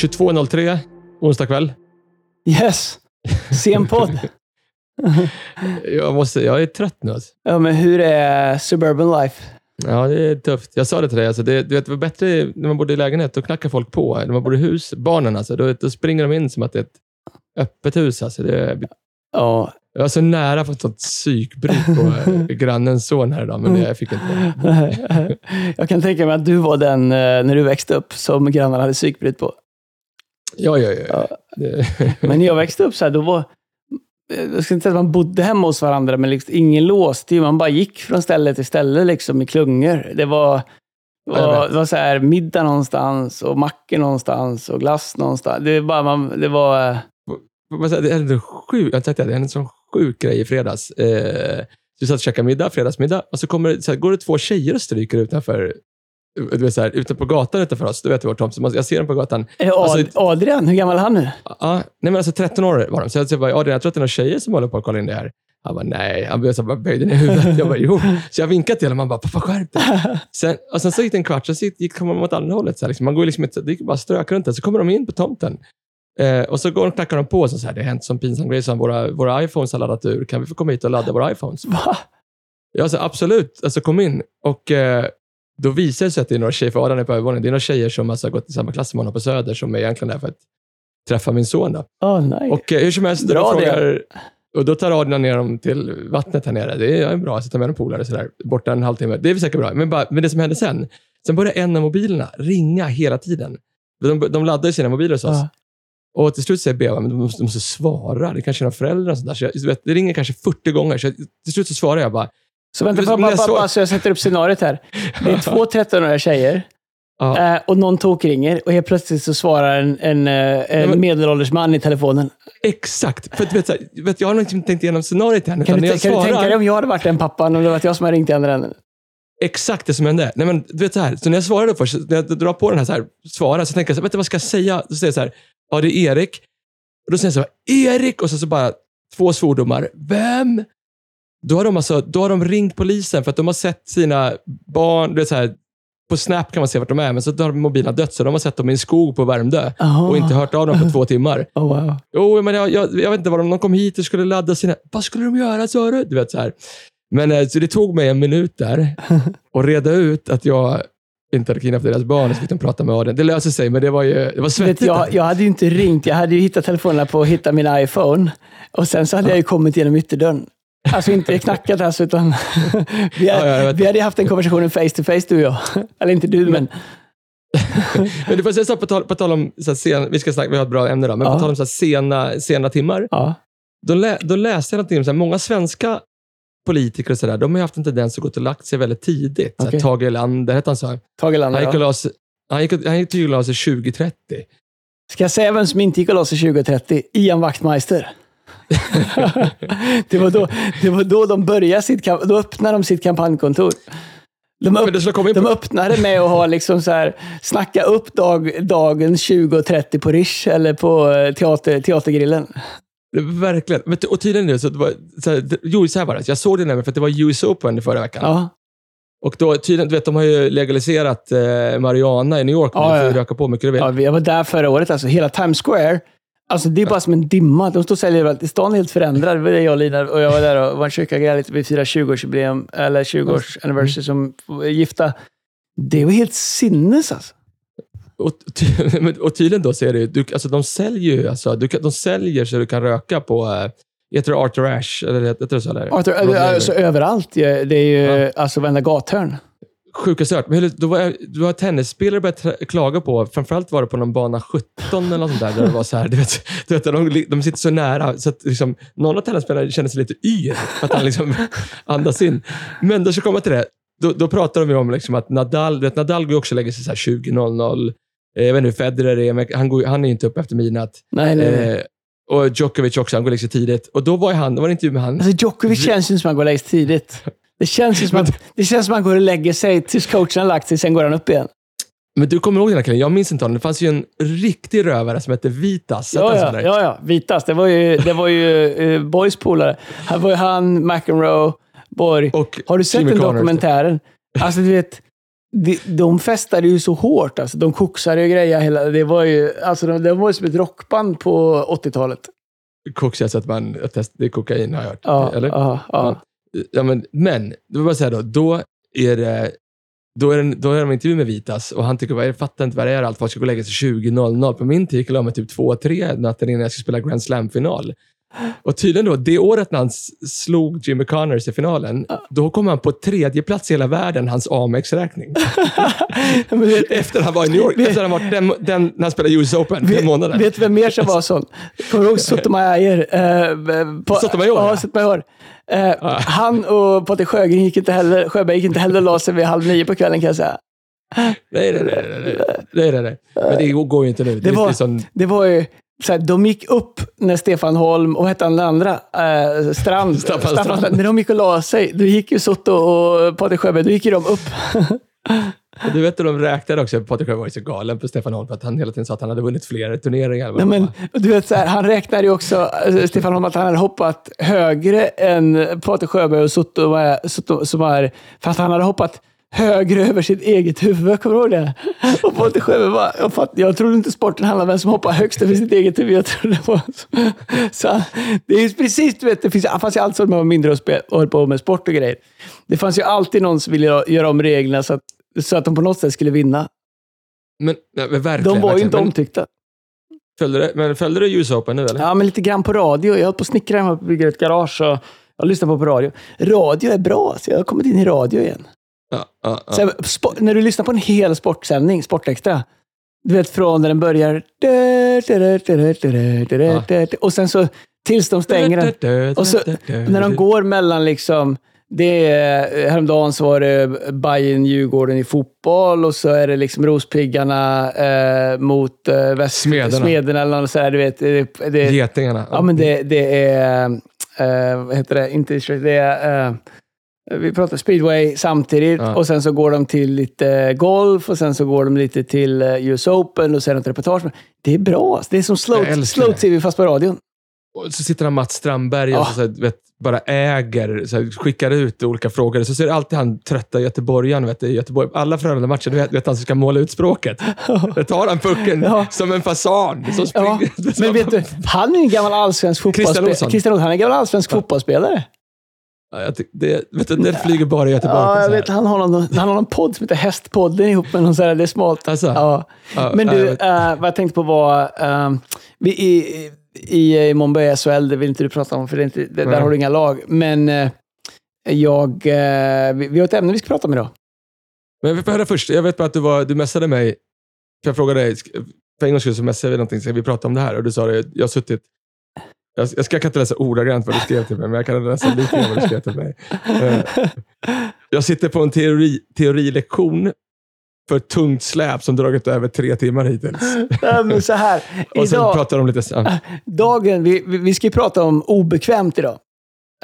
22.03 onsdag kväll. Yes! Sen podd. Jag, måste, jag är trött nu. Alltså. Ja, men hur är suburban life? Ja, det är tufft. Jag sa det till dig. Alltså, det, du vet, det var bättre när man bodde i lägenhet. Då knackar folk på. När man bodde i hus, barnen, alltså, då, då springer de in som att det är ett öppet hus. Alltså, det, Ja, jag var så nära för ett sånt psykbryt på eh, grannens son här idag, men det, jag fick inte. jag kan tänka mig att du var den, eh, när du växte upp, som grannarna hade psykbryt på. Ja, ja, ja. Men när jag växte upp så här, då var... Jag ska inte säga att man bodde hemma hos varandra, men liksom, ingen låste ju. Man bara gick från ställe till ställe liksom, i klungor. Det var, var, det var så här, middag någonstans och mackor någonstans och glass någonstans. Det, är bara, man, det var... säger, det hände en jag det, hände sån sjuk grej i fredags. Eh, du satt och käkade middag, fredagsmiddag, och så, kommer, så här, går det två tjejer och stryker utanför du vet, så här, ute på gatan utanför oss. Du vet vart Tom, så man- jag ser dem på gatan. Är det Ad, Alltså- Adrian? Hur gammal är han nu? Ja, nej men alltså 13 år var de. Så jag, jag bara, Adrian, jag tror att det är några tjejer som håller på att kolla in det här. Han bara, nej. Han bara, så bara böjde ner huvudet. Jag bara, jo. Så jag vinkade till honom. Han bara, pappa skärp dig. Sen, och sen så gick det en kvart, så gick, gick, kom man åt andra hållet. Så här, liksom. Man går liksom det gick bara strök runt där. Så kommer de in på tomten. Eh, och så går de och knackar de på. Så, så här, det har hänt som pinsam grej. Så här, våra, våra iPhones har laddat ur. Kan vi få komma hit och ladda våra iPhones? Va? Jag sa absolut, alltså kom in. Och eh, då visar det sig att det är några tjejer, för Adam är på övervåningen, det är några tjejer som alltså, har gått i samma klass som honom på Söder, som är egentligen där för att träffa min son. Då. Oh, nej. Och eh, hur som helst, Bra då frågar, och då tar Adrian ner dem till vattnet här nere. Det är bra, jag ska ta med en polare sådär, borta en halvtimme. Det är väl säkert bra. Men, bara, men det som hände sen, sen började en av mobilerna ringa hela tiden. De, de laddade ju sina mobiler hos oss. Ja. Och till slut säger Beva, men de måste, de måste svara. Det kanske är några föräldrar och sånt där. Så jag, vet, det ringer kanske 40 gånger. Så jag, till slut så svarar jag bara, Så vänta, bara, bara, bara, så jag sätter upp scenariot här. Det är två 13-åriga tjejer ja, eh, och någon tok ringer och helt plötsligt så svarar en, en, eh, en medelålders man i telefonen. exakt. För att, vet, så här, vet, jag har nog inte tänkt igenom scenariot än. Kan du, kan du tänka svarar- dig om jag hade varit den pappan och det var jag som hade ringt i andra änden? exakt det som hände. Nej, men, du vet så här, så när jag svarade först, när jag drar på den här, så här svara, så tänker jag så här, vet du vad ska jag säga? Så säger jag så här, ja det är Erik. Och då säger jag så här, Erik! Och så, så bara två svordomar. Vem? Då har, de alltså, då har de ringt polisen för att de har sett sina barn, du vet så här, på Snap kan man se vart de är, men så har mobilerna dött, så de har sett dem i en skog på Värmdö Aha. och inte hört av dem på två timmar. Oh, wow. Jo, men jag, jag, jag vet inte vad de, de kom hit och skulle ladda sina... Vad skulle de göra, sa du? Du vet så här. Men eh, så det tog mig en minut där att reda ut att jag inte hade kidnappat deras barn och så fick de prata med Adrian. Det löser sig, men det var ju det var svettigt. Vet, jag, jag hade ju inte ringt. Jag hade ju hittat telefonerna på att hitta min iPhone. Och sen så hade jag ju kommit genom ytterdörren. Alltså inte knackat alltså, utan vi, Ja, ja, vet. vi hade haft en konversation face to face, du och jag. Eller inte du, men... men det får säga så här, på tal, på tal om, så här, sen, vi ska snacka, vi har ett bra ämne då, men Ja. på tal om så här, sena, sena timmar. Ja. Då, lä, då läste jag någonting om så här, många svenska politiker och så där, de har haft en tendens att gå och lagt sig väldigt tidigt. Så här, Okej. Tage Erlander hette han så. Tage Erlander, Han gick och ja. la sig, han gick, han gick och la sig 2030. Ska jag säga vem som inte gick och la sig 2030? Ian Wachtmeister. Det, var då, det var då de började sitt, då öppnade de sitt kampanjkontor. De, upp, de öppnade med att ha liksom så här, snacka upp dag, dagen 20.30 på Rish eller på eh, teater, Teatergrillen. Verkligen. Men, och tydligen nu, så det var, så här, jo, så här var det. Jag såg det nämligen för att det var US Open i förra veckan. Ja. Och då, tydligen, du vet, de har ju legaliserat eh, marijuana i New York. Ja, ja. röka på mycket du vill. Ja, jag var där förra året. Alltså, hela Times Square. Alltså, det är bara som en dimma. De står och säljer överallt. Stan är helt förändrad. Det var det jag och Lina. Och jag var där och var en kyrka lite. Vi firade 20-årsjubileum, eller 20-års anniversary som gifta. Det var helt sinnes alltså. Och, ty, och tydligen då så är det du, alltså de säljer ju, alltså, du, de säljer så du kan röka på, heter det Arthur Ashe? Eller heter det så? Eller? Arthur, Laver. alltså, överallt. Det är ju Ja. alltså varenda gathörn. Sjuka stört. Men hur- då var, då var tennisspelare började klaga på, framförallt var det på någon bana 17 eller något sånt där, där det var så här, du vet, du vet de, de sitter så nära, så att liksom, någon av tennisspelarna kände sig lite yr, för att han liksom andas in. Men då ska jag komma till det, då, då pratar de ju om liksom att Nadal, du vet, Nadal går också och lägger sig så här 20.00, Eh, jag vet inte hur Federer är, men han, går, han är inte uppe efter midnatt. Nej, nej, nej. Eh, och Djokovic också, han går liksom tidigt. Och då var han, det var en intervju med han. Alltså Djokovic känns ju som att han går och lägger sig tidigt. Det känns som att, det känns som att han går och lägger sig tills coachen har lagt sig, sen går han upp igen. Men du kommer ihåg den här killen? Jag minns inte honom. Det fanns ju en riktig rövare som hette Vitas. Ja, ja, ja, ja. Vitas. Det var ju, det var ju uh, Borgs polare. Här var ju han, McEnroe, Borg. Och Har du sett Jimmy den dokumentären? Alltså, du vet, de, de festade ju så hårt. Alltså. De koksade och grejer. Hela, det var ju, alltså, de, de var ju som ett rockband på 80-talet. Koks, alltså att man det är kokain har jag hört. Ja, Eller? ja, ja. Ja, men, men, det vill bara säga då, då är det då är, det, då är det en intervju med Vitas och han tycker, vad är det, fattar inte vad det är allt. Folk ska gå och lägga sig 20.00. På min tid gick jag typ 2-3 natten innan jag skulle spela Grand Slam-final. Och tydligen då, det året när han slog Jimmy Connors i finalen, då kom han på tredje plats i hela världen, hans Amex-räkning. Vet, Efter han var i New York, efter han varit den, den, när han spelade US Open, fem månader. vet du vem mer som var sån? Kommer du ihåg Sotomayor? Uh, Sotomayor, Ja, ja. Sotomayor. Eh, Han och Patrik Sjögren gick inte heller, Sjöberg gick inte heller och la sig vid halv nio på kvällen kan jag säga. Nej, nej, nej. nej, nej, nej. Men det går ju inte nu. Det var, är sån, det var ju, så här, de gick upp när Stefan Holm, och hette han den andra? Eh, Strand. Staffan Strand. När de gick och la sig, då gick ju Sotto och Patrik Sjöberg, då gick ju de upp. och du vet hur de räknade också. Patrik Sjöberg var ju så galen på Stefan Holm för att han hela tiden sa att han hade vunnit fler turneringar. Nej, men, du vet, så här, han räknade ju också, alltså, Stefan Holm, att han hade hoppat högre än Patrik Sjöberg och Sotto, Fast som är, för att han hade hoppat högre över sitt eget huvud. Kommer du ihåg det? Och Patrik Sjöberg bara, jag, fatt, jag trodde inte sporten handlade om vem som hoppar högst över sitt eget huvud. Jag trodde det var så. så det är ju precis, du vet, det finns, det fanns ju alltid så när man var mindre och, spel, och höll på med sport och grejer. Det fanns ju alltid någon som ville göra om reglerna så att, så att de på något sätt skulle vinna. Men, nej, men verkligen. De var ju verkligen. inte men, omtyckta. följde du, men följde du US Open nu eller? Ja, men lite grann på radio. Jag höll på att snickra hemma och bygga ett garage. Och jag lyssnar på på radio. Radio är bra, så jag har kommit in i radio igen. Ja, ja, ja. Så här, spo- när du lyssnar på en hel sportsändning, Sportextra, du vet från när den börjar... Och sen så tills de stänger den. Och så, när de går mellan liksom... Det är, häromdagen så var det Bayern Djurgården i fotboll och så är det liksom Rospiggarna eh, mot eh, väst, Smederna. Smederna eller något så här, du vet. Det, det, Getingarna. Ja, men det, det är... eh, vad heter det? Inte det är... eh, vi pratar speedway samtidigt Ja. och sen så går de till lite golf och sen så går de lite till eh, US Open och sen ett reportage. Det är bra. alltså. Det är som slow, slow. TV fast på radion. Och så sitter han Mats Strandberg och Ja. så, så vet, bara äger, så skickar ut olika frågor. Så ser alltid han trötta göteborgaren vet i Göteborg. Alla Frölunda-matcher, du vet, vet han som ska måla ut språket. Då tar han pucken Ja. som en fasan. Som Ja, men vet du, han är en gammal allsvensk Christian fotbollsspelare. Olsson. Christian Olsson. Han är en gammal allsvensk Ja. fotbollsspelare. Ja, det, vet du, den flyger bara i Göteborg. Ja, jag så vet. Han har, någon, han har någon podd som heter Hästpodden ihop med någon sån här, det är smalt. Alltså, Ja. ja, Men du, jag eh, vad jag tänkte på var, eh, vi, i, i, i Mumbai SHL, det vill inte du prata om, för det inte, det, där har du inga lag. Men eh, jag, eh, vi, vi har ett ämne vi ska prata om idag. Men vi får höra först. Jag vet bara att du, var, du messade mig. För jag frågade dig, för en gångs skull så messade vi någonting, ska vi prata om det här? Och du sa det, jag har suttit... Jag, jag ska jag kan inte läsa ordagrant vad du skrev till mig, men jag kan läsa lite grann vad du skrev till mig. Eh, Jag sitter på en teori, teorilektion för ett tungt släp som dragit över tre timmar hittills. Ja, men så här, Och sen idag, pratar de lite... Ja. dagen, vi, vi, ska ju prata om obekvämt idag.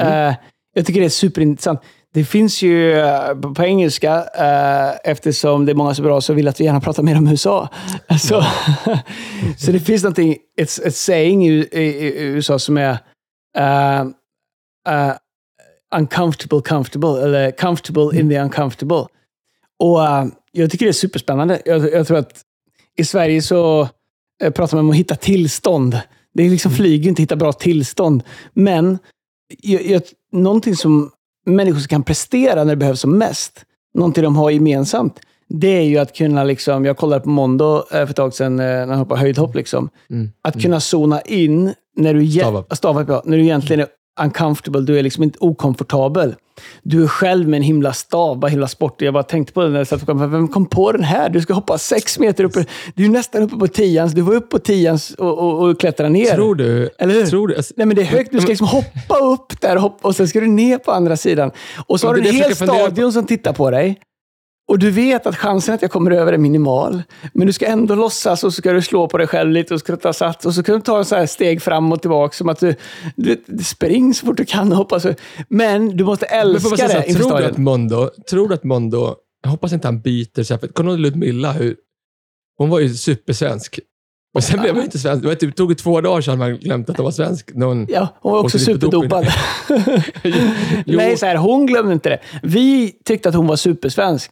Mm. Eh, jag tycker det är superintressant. Det finns ju eh, på engelska, eh, eftersom det är många så bra, så vill att vi gärna pratar mer om USA. Så, så det finns någonting, ett, ett saying i, i, i USA som är eh, eh, uncomfortable comfortable, eller comfortable in the uncomfortable. Och eh, jag tycker det är superspännande. Jag, jag tror att i Sverige så eh, pratar man om att hitta tillstånd. Det är liksom flyger inte att hitta bra tillstånd. Men jag, jag, någonting som människor kan prestera när det behövs som mest, någonting de har gemensamt, det är ju att kunna, liksom, jag kollade på Mondo eh, för ett tag sedan eh, när han hoppade höjdhopp, liksom, Mm. att kunna zona in när du, ge- Stava. stava, ja, när du egentligen är uncomfortable, du är liksom inte okomfortabel. Du är själv med en himla stav, bara himla sport. Jag bara tänkte på det när jag satt och kom, vem kom på den här? Du ska hoppa sex meter upp. Du är nästan uppe på tians. Du var uppe på tians och, och, och klättra ner. Tror du... Eller hur? Tror du alltså, Nej, men det är högt. Du ska liksom hoppa upp där och, hoppa, och sen ska du ner på andra sidan. Och så har du en hel på. stadion som tittar på dig. Och du vet att chansen att jag kommer över är minimal. Men du ska ändå låtsas och så ska du slå på dig själv lite och ska ta sats. Och så kan du ta en så här steg fram och tillbaka som att du, du, du spring så fort du kan och hoppas. Men du måste Men älska säga så det inför tror du att stadion. Mondo, tror du att Mondo, jag hoppas inte han byter sig, för kommer du ihåg Ludmilla? Hur, hon var ju supersvensk. Och sen blev hon inte svensk. Det var typ, tog två dagar sedan man glömt att hon var svensk. När hon, Ja, hon var också så superdopad. Nej, så här, hon glömde inte det. Vi tyckte att hon var supersvensk.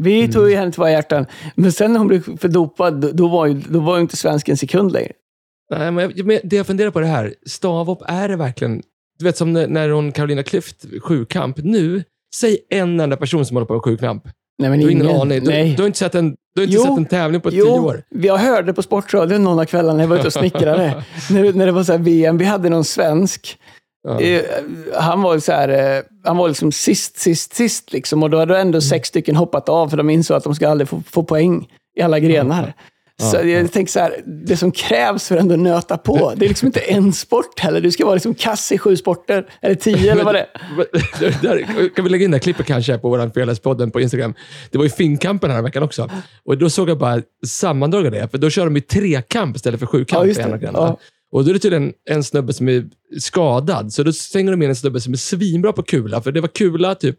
Vi Mm. tog ju henne till våra hjärtan. Men sen när hon blev fördopad, då- då var ju, då var ju inte svensk en sekund längre. Nej, men jag, men det jag funderar på är det här. Stavhopp, är det verkligen... Du vet som när, när hon Carolina Klüft sjukamp. Nu, säg en enda person som håller på med sjukamp. Nej, men Du har ingen aning. Du, Nej. du har inte sett en, du har inte Jo. sett en tävling på tio Jo, år. jag hörde på Sportradion någon av kvällarna när jag var ute och snickrade. när, när det var så här VM, vi hade någon svensk. Ja. Eh, han var så här, eh, han var liksom sist, sist, sist liksom. Och då hade Mm. ändå sex stycken hoppat av för de insåg att de ska aldrig få, få poäng i alla grenar. Så Ja, jag tänker så här, det som krävs för att ändå nöta på, det är liksom inte en sport heller. Du ska vara liksom kass i sju sporter, eller tio eller vad det är. Där, kan vi lägga in det här klippet kanske på vår Fearless-podden på Instagram? Det var ju finkampen den här veckan också. Och då såg jag bara sammandrag av det, för då kör de ju trekamp istället för Ja, sjukamp just i ena det. grenarna. Ja. Och då är det tydligen en snubbe som är skadad, så då slänger de in en snubbe som är svinbra på kula, för det var kula typ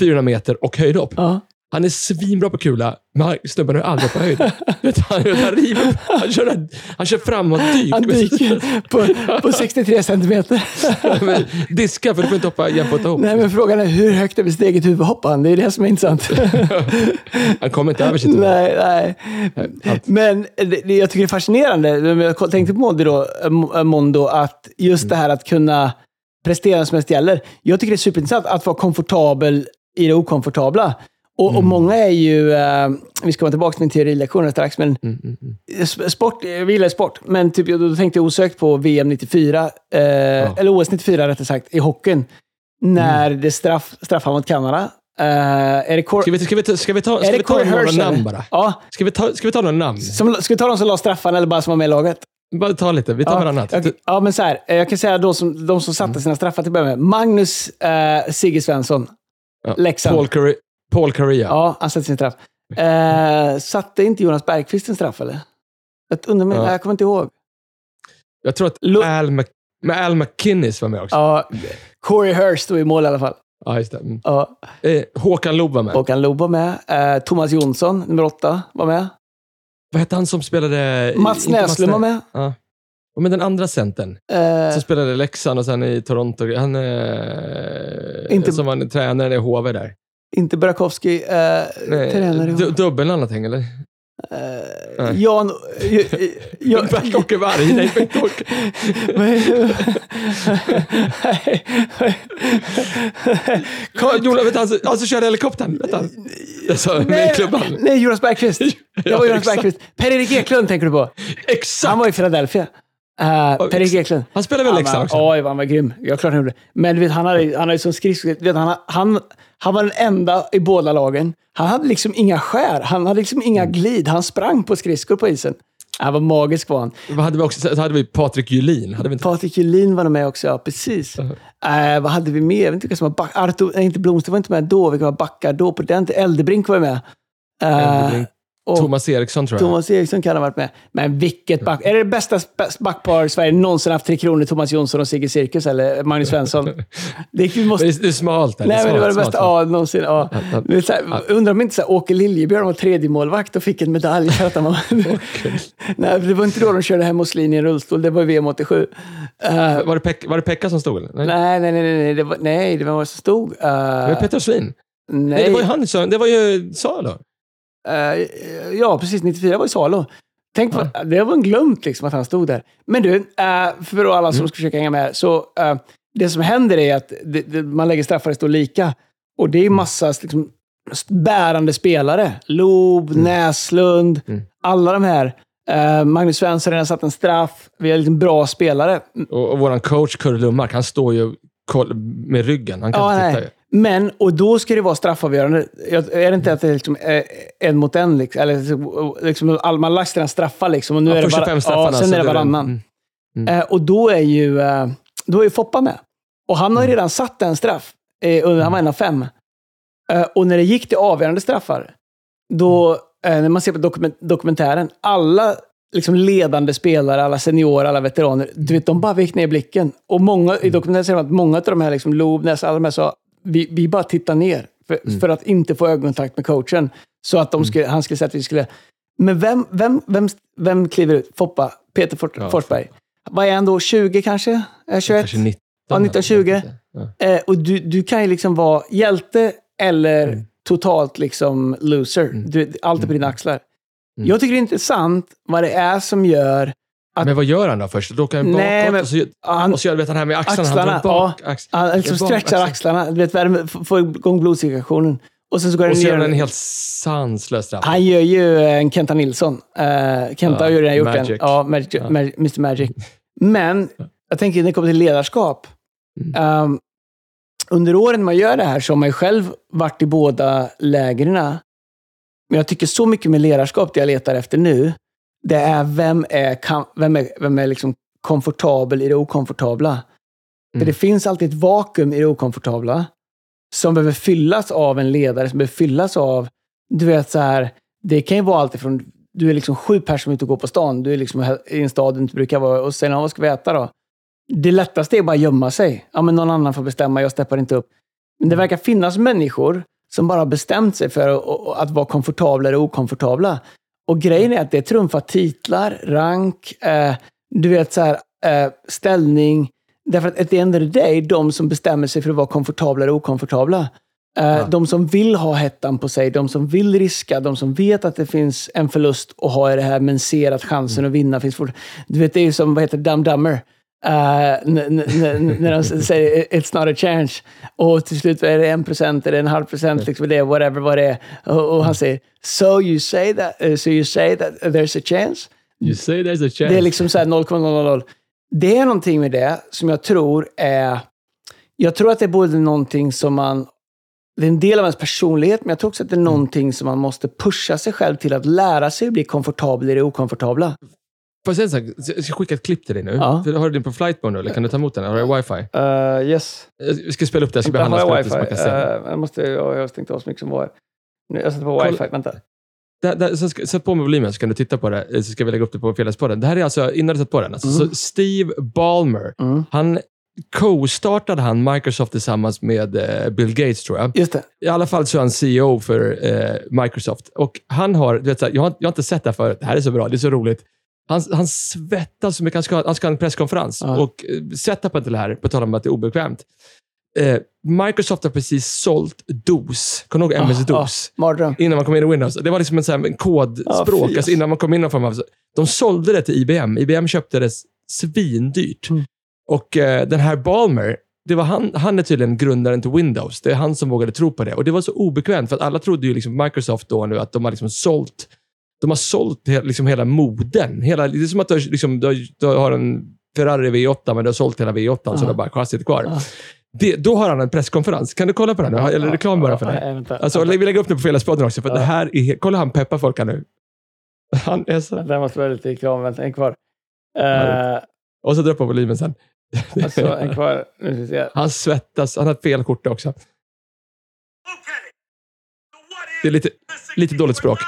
400 meter och höjdhopp. Ja. Han är svinbra på kula, men snubben har aldrig på höjd. Han, han, river, han, kör, han kör framåt-dyk. Han dyker på, på 63 centimeter. Men Diska, för du får inte hoppa jämfota ihop. Nej, men frågan är hur högt över steget huvud hoppar han? Det är det som är intressant. Han kommer inte över sitt huvud. nej, nej. Men det, jag tycker det är fascinerande, jag tänkte på Mondi då, äh, Mondo, att just det här att kunna prestera som mest gäller. Jag tycker det är superintressant att vara komfortabel i det okomfortabla. Och, och många är ju, eh, vi ska komma tillbaka till min teorilektion strax, men Mm, mm, mm. Sp- Sport, jag gillar sport, men typ, då tänkte jag osökt på VM 94, eh, eller OS 94 rättare sagt, i hockeyn. När det straff, straffar mot Kanada. Eh, är det, Cor- Ska vi, ska vi, ta- ska vi ta, är ska det vi ta Corey några namn bara? Ja, Ska vi ta, ska vi ta några namn? som, ska vi ta de som la straffarna eller bara som var med i laget? Bara ta lite, vi tar Ja, varannat. jag, ja, men så här. eh, Jag kan säga de som, de som satte sina straffar till att börja med. Magnus eh, Sigge Svensson, Ja. Leksand. Paul, Curry, Paul Correa. Ja, han satte sin straff. Eh, satte inte Jonas Bergqvist en straff, eller? Jag, undrar, Ja. jag kommer inte ihåg. Jag tror att Lo- Al, Mc, med Al McKinnis var med också. Ja, Corey Hirsch stod i mål i alla fall. Ja, just det. Mm. Ja. Eh, Håkan Loob var med. Håkan Loob var med. Eh, Thomas Jonsson, nummer åtta, var med. Vad hette han som spelade... Mats Näslund var med. Ja. Och med den andra centern. Eh, Som spelade i Leksand och sen i Toronto. Han eh, Inte- som var tränare i HV där. Inte Burakovsky, eh, tränare. du- Dubbelnamn någonting, eller? Eh, Nej. Jan... Bert-Åke Varg. Nej. Carl- Jonas, som- han som körde helikoptern. Han? Alltså, med klubban. Nej, Jonas Bergqvist. Jag var Jonas. Bergqvist. Per-Erik Eklund tänker du på. Exakt! Han var i Philadelphia. Uh, Per-Erik Eklund. Han spelade väl Han Leksand också? oj, vad han var grym. Jag klart han gjorde det. Men du vet, han hade, han hade som skridskor... han, han, han var den enda i båda lagen. Han hade liksom inga skär. Han hade liksom inga Mm. glid. Han sprang på skridskor på isen. Han var magisk var han. Vad hade vi också? Så hade vi Patrik Julin. Hade vi inte? Patrik Julin var med också, ja precis. Eh, vad hade vi mer? Jag vet inte vilka som var back. Arto, nej, inte Blomster var inte med då. Vilka var backar då? På den? Eldebrink var med. Eh, Eldebrink. Och Thomas Eriksson tror jag. Thomas Eriksson kan ha varit med. Men vilket back... Är det det bästa backpar Sverige någonsin haft? Tre Kronor, Thomas Jonsson och Sigge Cirkus eller Magnus Svensson? Det, vi måste... Det är, smalt. Där. Nej, men det var det bästa ja, någonsin. Ja. här, undrar om inte så här, Åke Liljebjörn var tredje målvakt och fick en medalj för att han var... Nej, det var inte då de körde hem linjen i rullstol. Det var VM 87. Eh, Var det, Pek, var det Pekka som stod? Nej. nej, nej, nej, nej, det var, nej, det var som stod. Uh, Var det Peter Östlin? nej, Nej, det var ju han som... Det var ju Salo. Eh, ja, precis. 94 var i Salo. Tänk på, det var en glömt liksom att han stod där. Men du, eh, för alla som ska försöka hänga med. Så eh, det som händer är att det, det, man lägger straffar det står lika. Och det är massa liksom, bärande spelare. Loob, Näslund, Mm. alla de här. Eh, Magnus Svensson har redan satt en straff. Vi har liksom bra spelare. Och, och vår coach Kurre Lundmark, han står ju med ryggen. Han kan Ja, inte titta. Men, och då ska det vara straffavgörande. Jag- Är det inte att det är liksom eh, en mot en? Liksom, eller liksom, man lagt sina straffar liksom. Och nu Ja, är det bara, ja, sen är det varannan. mm. Eh, och då är ju eh, då är ju Foppa med. Och han har ju redan satt en straff. Under, han var en av fem. Och när det gick till avgörande straffar, då, eh, när man ser på dokument, dokumentären, alla liksom ledande spelare, alla seniorer, alla veteraner, du vet, de bara vek ner blicken. Och många, i dokumentären säger de att många av de här, liksom, Loob, Ness, alla de här sa, vi, vi bara tittar ner. För, för att inte få ögonkontakt med coachen. Så att de skulle, han skulle säga att vi skulle... Men vem, vem, vem, vem kliver ut? Foppa? Peter Fort, Ja, Forsberg. Vad är han då? 20 kanske? Eh, 21? Kanske 19. Ja, 1920. Ja. Eh, och du, du kan ju liksom vara hjälte eller totalt liksom loser. Du, allt är på dina axlar. Mm. Jag tycker det är intressant vad det är som gör... Att- Men vad gör han då först? Då åker han bakåt Nej, men- och så, Han, och så gör vet han här med axlarna. Axlarna, han bak ax, han liksom stretchar axlarna. du vet, värme, får igång blodcirkulationen. Och sen så går Och så gör han en helt sanslös straff. Han gör ju en Kenta Nilsson. Uh, Kenta Ja, har ju redan gjort Magic. en. Ja, Magic, Ja. Mag- Mr Magic. Men jag tänker när det kommer till ledarskap. Mm. ehm, under åren man gör det här så har man ju själv varit i båda lägren. Men jag tycker så mycket med ledarskap, det jag letar efter nu, det är vem är, vem är, vem är liksom komfortabel i det okomfortabla. För Mm. det finns alltid ett vakuum i det okomfortabla som behöver fyllas av en ledare, som behöver fyllas av, du vet så här, det kan ju vara allt ifrån, du är liksom sju personer ute och går på stan, du är liksom i en stad du inte brukar vara, och sen, ja, vad ska vi äta då? Det lättaste är bara att gömma sig. Ja, men någon annan får bestämma, jag steppar inte upp. Men det verkar finnas människor som bara har bestämt sig för att, att vara komfortabla eller okomfortabla. Och grejen är att det trumfar titlar, rank, eh, du vet så här, eh, ställning. Därför att at the end of the day, de som bestämmer sig för att vara komfortabla eller okomfortabla. Eh, Ja. De som vill ha hettan på sig, de som vill riska, de som vet att det finns en förlust att ha i det här, men ser att chansen att vinna finns fort. Du vet, det är ju som, vad heter Dumb Dummer. N- när de säger it's not a chance. Och till slut är det en procent, eller en halv procent, liksom det whatever vad det är. Och, han säger, so you say that, uh, so you say that there's a chance? You say there's a chance. Det är liksom så här 0,000. Det är någonting med det som jag tror är... Jag tror att det är både någonting som man... Det är en del av ens personlighet, men jag tror också att det är någonting som man måste pusha sig själv till att lära sig att bli komfortabel i det okomfortabla. Får jag säga en sak? Jag ska skicka ett klipp till dig nu. Ja. För har du den på flight mode nu, eller kan du ta emot den? Har du wifi? Uh, yes. Jag ska spela upp det, jag ska har jag spelet så man kan se. Uh, jag, måste, jag, jag har stängt av så mycket som var. Nu, jag sätter på Kolla. wifi. Vänta. Där, där, så ska, sätt på med volymen så kan du titta på det, eh, så ska vi lägga upp det på Fredagspodden. Det här är alltså, innan du satt på den, alltså, Mm. så Steve Ballmer, Mm. han co-startade han Microsoft tillsammans med eh, Bill Gates, tror jag. Just det. I alla fall så är han CEO för eh, Microsoft. Och han har, du vet, så här, jag, har, jag har inte sett det här förut, det här är så bra, det är så roligt. Han, han svettas så mycket, han ska, han ska ha en presskonferens. Ja. Och eh, setupen till det här, på tal om att det är obekvämt. Eh, Microsoft har precis sålt DOS. Kommer du ihåg Ah, MS-DOS? Mardröm. Innan man kom in i Windows. Det var liksom en, så här, en kodspråk. fy, alltså innan man kom in i form av... De sålde det till IBM. IBM köpte det svindyrt. Mm. Och eh, den här Balmer, det var han, han är tydligen grundaren till Windows. Det är han som vågade tro på det. Och det var så obekvämt, för att alla trodde ju liksom Microsoft då nu att de har liksom sålt de har sålt liksom hela moden. Hela, det är som att du, har, liksom, du, du har en Ferrari V8, men du har sålt hela V8, så Ja. du har bara chassit kvar. Ja. Det, då har han en presskonferens. Kan du kolla på den? nu? Eller reklam bara för det? Alltså, vi lägger upp det på Fredagspodden också, för Ja. det här är... Kolla han peppar folk här nu. Han är så... Där måste vara lite reklam. Vänta, en kvar. Ja, Uh, Och så drar på volymen sen. alltså, en kvar. Nu ska vi se. Han svettas. Han har fel skjorta också. Det är lite, lite dåligt språk.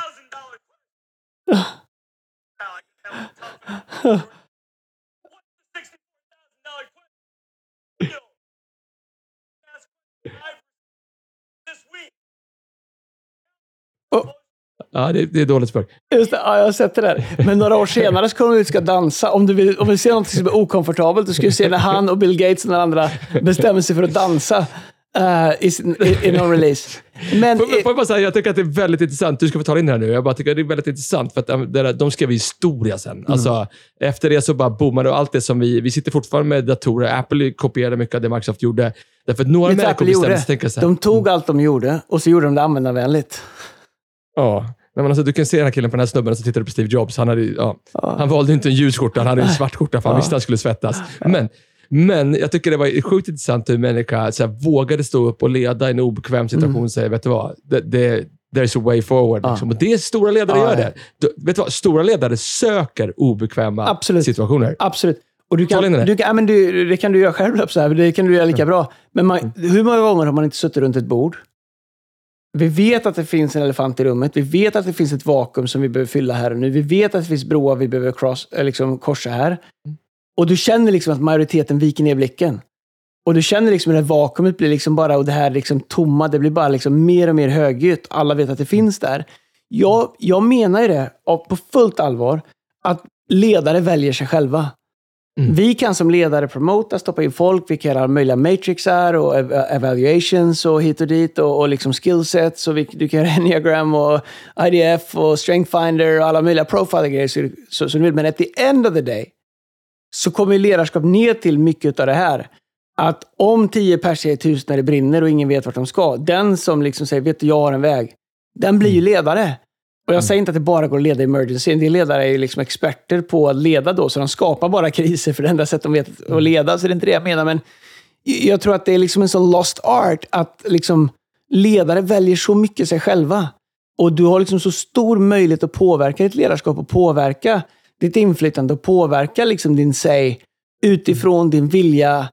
Ja, det, det är dåligt språk. Just det, ja, jag har sett det där. Men några år senare så kommer de ut och ska dansa. Om du vill, om du ser något som är okomfortabelt, då ska du se när han och Bill Gates och den andra bestämmer sig för att dansa eh, i, sin, i, någon release. Men Får, får jag bara säga, jag tycker att det är väldigt intressant. Du ska få ta in det här nu. Jag bara tycker att det är väldigt intressant för att det där, de skrev historia sen. Mm. Alltså, efter det så bara boomade och allt det som vi... Vi sitter fortfarande med datorer. Apple kopierade mycket av det Microsoft gjorde. Därför att några du människor bestämde sig tänka så här. de tog allt de gjorde och så gjorde de det användarvänligt. Ja. Nej, men alltså, du kan se den här killen på den här snubben som tittade på Steve Jobs. Han, hade, ja, Ja. han valde inte en ljus skjorta, han hade en svart skjorta för han Ja. visste att han skulle svettas. Men, men jag tycker det var sjukt intressant hur människa så här, vågade stå upp och leda i en obekväm situation och säga, vet du vad? Det, det, there's a way forward. Ja. Liksom. Och det är stora ledare Ja, gör det. Du, vet du vad? Stora ledare söker obekväma Absolut. situationer. Absolut. Och du kan, det. du kan, ja, men du, det kan du göra själv, så här, det kan du göra lika bra. Men man, hur många gånger har man inte suttit runt ett bord? Vi vet att det finns en elefant i rummet. Vi vet att det finns ett vakuum som vi behöver fylla här och nu. Vi vet att det finns broar vi behöver cross, eh, liksom, korsa här. Och du känner liksom att majoriteten viker ner blicken. Och du känner liksom hur det här vakuumet blir liksom bara, och det här liksom tomma, det blir bara liksom mer och mer högljutt. Alla vet att det finns där. Jag, jag menar ju det, på fullt allvar, att ledare väljer sig själva. Mm. Vi kan som ledare promota, stoppa in folk, vi kan göra möjliga matrixar och ev evaluations och hit och dit och, och liksom skillsets. Och vi, du kan göra enneagram och IDF och strength finder och alla möjliga profiler-grejer som du vill. Men at the end of the day så kommer ledarskap ner till mycket av det här. Att om tio pers är ett hus när det brinner och ingen vet vart de ska, den som liksom säger vet du, jag har en väg, den blir ju mm. ledare. Och jag mm. säger inte att det bara går att leda emergency. En del ledare är liksom experter på att leda då, så de skapar bara kriser för det enda sättet de vet att mm. leda. Så det är inte det jag menar. Men jag tror att det är liksom en sån lost art att liksom ledare väljer så mycket sig själva. Och du har liksom så stor möjlighet att påverka ditt ledarskap och påverka ditt inflytande och påverka liksom din säg utifrån din vilja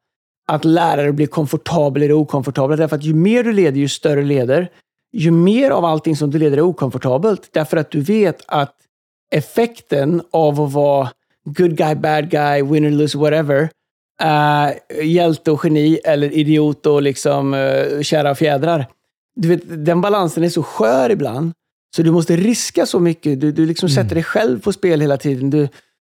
att lära dig att bli komfortabel eller okomfortabel. Därför att ju mer du leder, ju större leder ju mer av allting som du leder är okomfortabelt. Därför att du vet att effekten av att vara good guy, bad guy, winner, lose, whatever, uh, hjälte och geni eller idiot och liksom uh, kära fjädrar. Du vet, den balansen är så skör ibland. Så du måste riska så mycket. Du, du liksom mm. sätter dig själv på spel hela tiden. Du,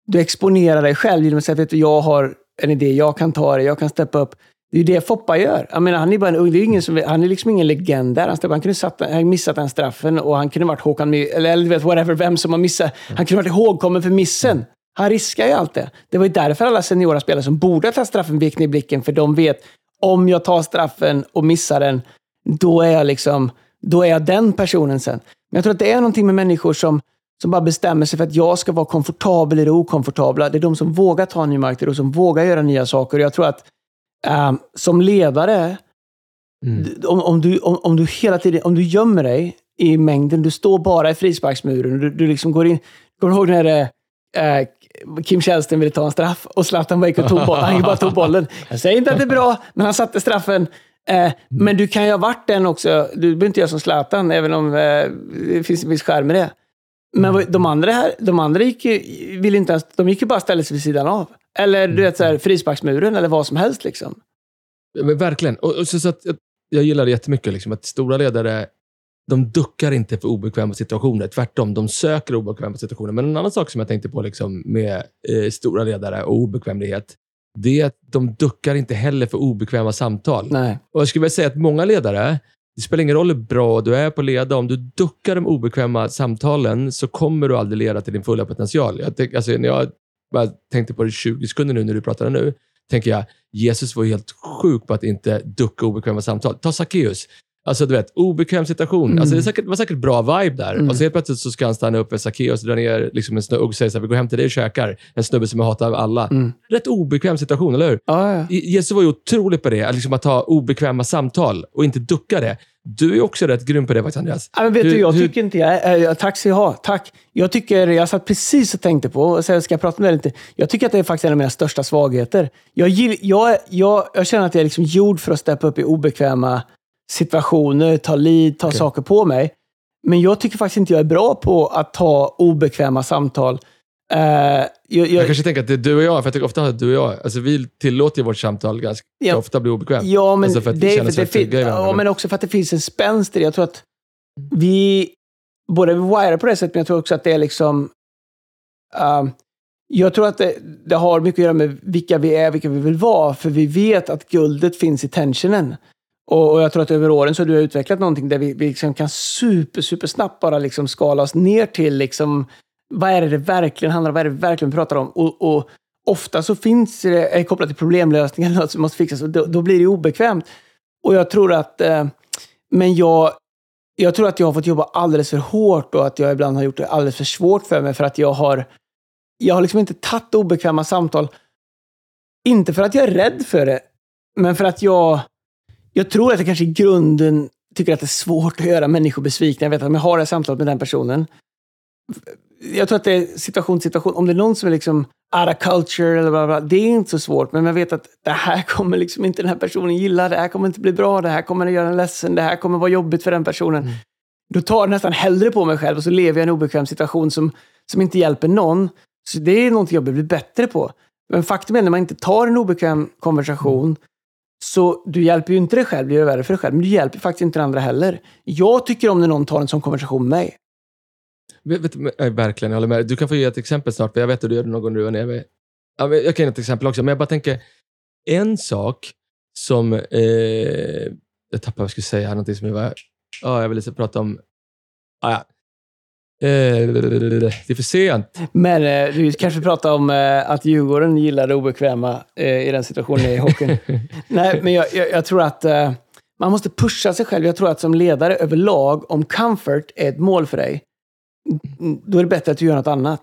du exponerar dig själv genom att säga att jag har en idé, jag kan ta det, jag kan steppa upp. Det är ju det Foppa gör. Jag menar, han, är bara en, det är ingen som, han är liksom ingen legend där. Han, han kunde satt, han missat den straffen och han kunde varit Håkan eller, eller vet, whatever, vem som har missat. Han kunde varit ihågkommen för missen. Han riskar ju allt det. Det var ju därför alla seniora spelare som borde ha tagit straffen vek ner blicken, för de vet om jag tar straffen och missar den, då är jag liksom, då är jag den personen sen. Men jag tror att det är någonting med människor som, som bara bestämmer sig för att jag ska vara komfortabel i det okomfortabla. Det är de som vågar ta ny mark, det är de som vågar göra nya saker. Jag tror att Um, som ledare, mm. om, om, du, om, om, du hela tiden om du gömmer dig i mängden, du står bara i frisparksmuren, du, du liksom går in... Kommer du ihåg när uh, Kim Källström ville ta en straff och Zlatan och tog bollen. Han bara tog bollen. Jag säger inte att det är bra, men han satte straffen. Eh, men du kan ju ha varit den också. Du behöver inte göra som Zlatan, även om eh, det finns en viss skärm i det. Men mm. de andra, här, de andra gick ju, vill inte ens, de gick ju bara ställa sig vid sidan av. Eller du vet, så här, frisparksmuren eller vad som helst. Liksom. Men verkligen. Och, och så, så att, jag gillar det jättemycket. Liksom, att stora ledare de duckar inte för obekväma situationer. Tvärtom, de söker obekväma situationer. Men en annan sak som jag tänkte på liksom, med eh, stora ledare och obekvämlighet, det är att de duckar inte heller för obekväma samtal. Nej. Och Jag skulle vilja säga att många ledare, det spelar ingen roll hur bra du är på att leda. Om du duckar de obekväma samtalen så kommer du aldrig leda till din fulla potential. Jag, alltså, när jag bara tänkte på det 20 sekunder nu när du pratade nu, tänker jag, Jesus var helt sjuk på att inte ducka obekväma samtal. Ta Sackeus. Alltså du vet, obekväm situation. Mm. Alltså, det säkert, var säkert bra vibe där. Mm. Och så helt plötsligt så ska han stanna upp med Sackeus och dra ner liksom en snubbe och säga så här, vi går hem till dig och käkar. En snubbe som jag hatar av alla. Mm. Rätt obekväm situation, eller hur? Ah, ja. Jesus var ju otrolig på det, liksom att ha obekväma samtal och inte ducka det. Du är också rätt grym på det faktiskt, Andreas. Ja, men vet du, du jag du... tycker inte jag... Äh, tack ska jag ha. Tack. Jag tycker, jag satt precis och tänkte på, och ska jag prata med dig lite? Jag tycker att det är faktiskt en av mina största svagheter. Jag, jag, jag, jag känner att jag är liksom gjord för att steppa upp i obekväma situationer, ta lid, ta okay. saker på mig. Men jag tycker faktiskt inte jag är bra på att ta obekväma samtal. Uh, jag, jag, jag, kanske tänker att det är du och jag, för jag tycker ofta att du och jag, alltså vi tillåter ju vårt samtal ganska ja, ofta bli obekvämt. Ja, men, alltså för att det, för det fin- ja, men också för att det finns en spänst i det. Jag tror att vi, både vi wirar på det sättet, men jag tror också att det är liksom... Uh, jag tror att det, det, har mycket att göra med vilka vi är, vilka vi vill vara. För vi vet att guldet finns i tensionen. Och, och, jag tror att över åren så har du utvecklat någonting där vi, vi liksom kan super, super snabbt bara liksom skala oss ner till liksom, vad är det det verkligen handlar om? Vad är det vi verkligen pratar om? Och, och ofta så finns det, är kopplat till problemlösning eller något som måste fixas och då, då blir det obekvämt. Och jag tror att, eh, men jag, jag tror att jag har fått jobba alldeles för hårt och att jag ibland har gjort det alldeles för svårt för mig för att jag har, jag har liksom inte tagit obekväma samtal. Inte för att jag är rädd för det, men för att jag jag tror att jag kanske i grunden tycker att det är svårt att göra människor besvikna. Jag vet att om jag har det här samtalet med den personen. Jag tror att det är situation till situation. Om det är någon som är liksom out of culture eller bla, bla, det är inte så svårt. Men jag vet att det här kommer liksom inte den här personen gilla. Det här kommer inte bli bra. Det här kommer att göra en ledsen. Det här kommer vara jobbigt för den personen. Mm. Då tar jag nästan hellre på mig själv och så lever jag i en obekväm situation som, som inte hjälper någon. Så det är någonting jag behöver bli bättre på. Men faktum är när man inte tar en obekväm konversation mm så du hjälper ju inte dig själv, det gör värre för dig själv, men du hjälper faktiskt inte den andra heller. Jag tycker om när någon tar en sån konversation med mig. Vet, vet, eh, verkligen, jag håller med. Du kan få ge ett exempel snart, för jag vet att du gör det någon gång när du var nere jag kan ge ett exempel också, men jag bara tänker, en sak som... Eh, jag tappade vad jag skulle säga, någonting som jag var... Ja, ah, jag ville prata om... Ah, ja. Eh, det är för sent. Men eh, du kanske pratar om eh, att Djurgården gillar det obekväma eh, i den situationen i hockeyn. Nej, men jag, jag, jag tror att eh, man måste pusha sig själv. Jag tror att som ledare överlag, om comfort är ett mål för dig, mm, då är det bättre att du gör något annat.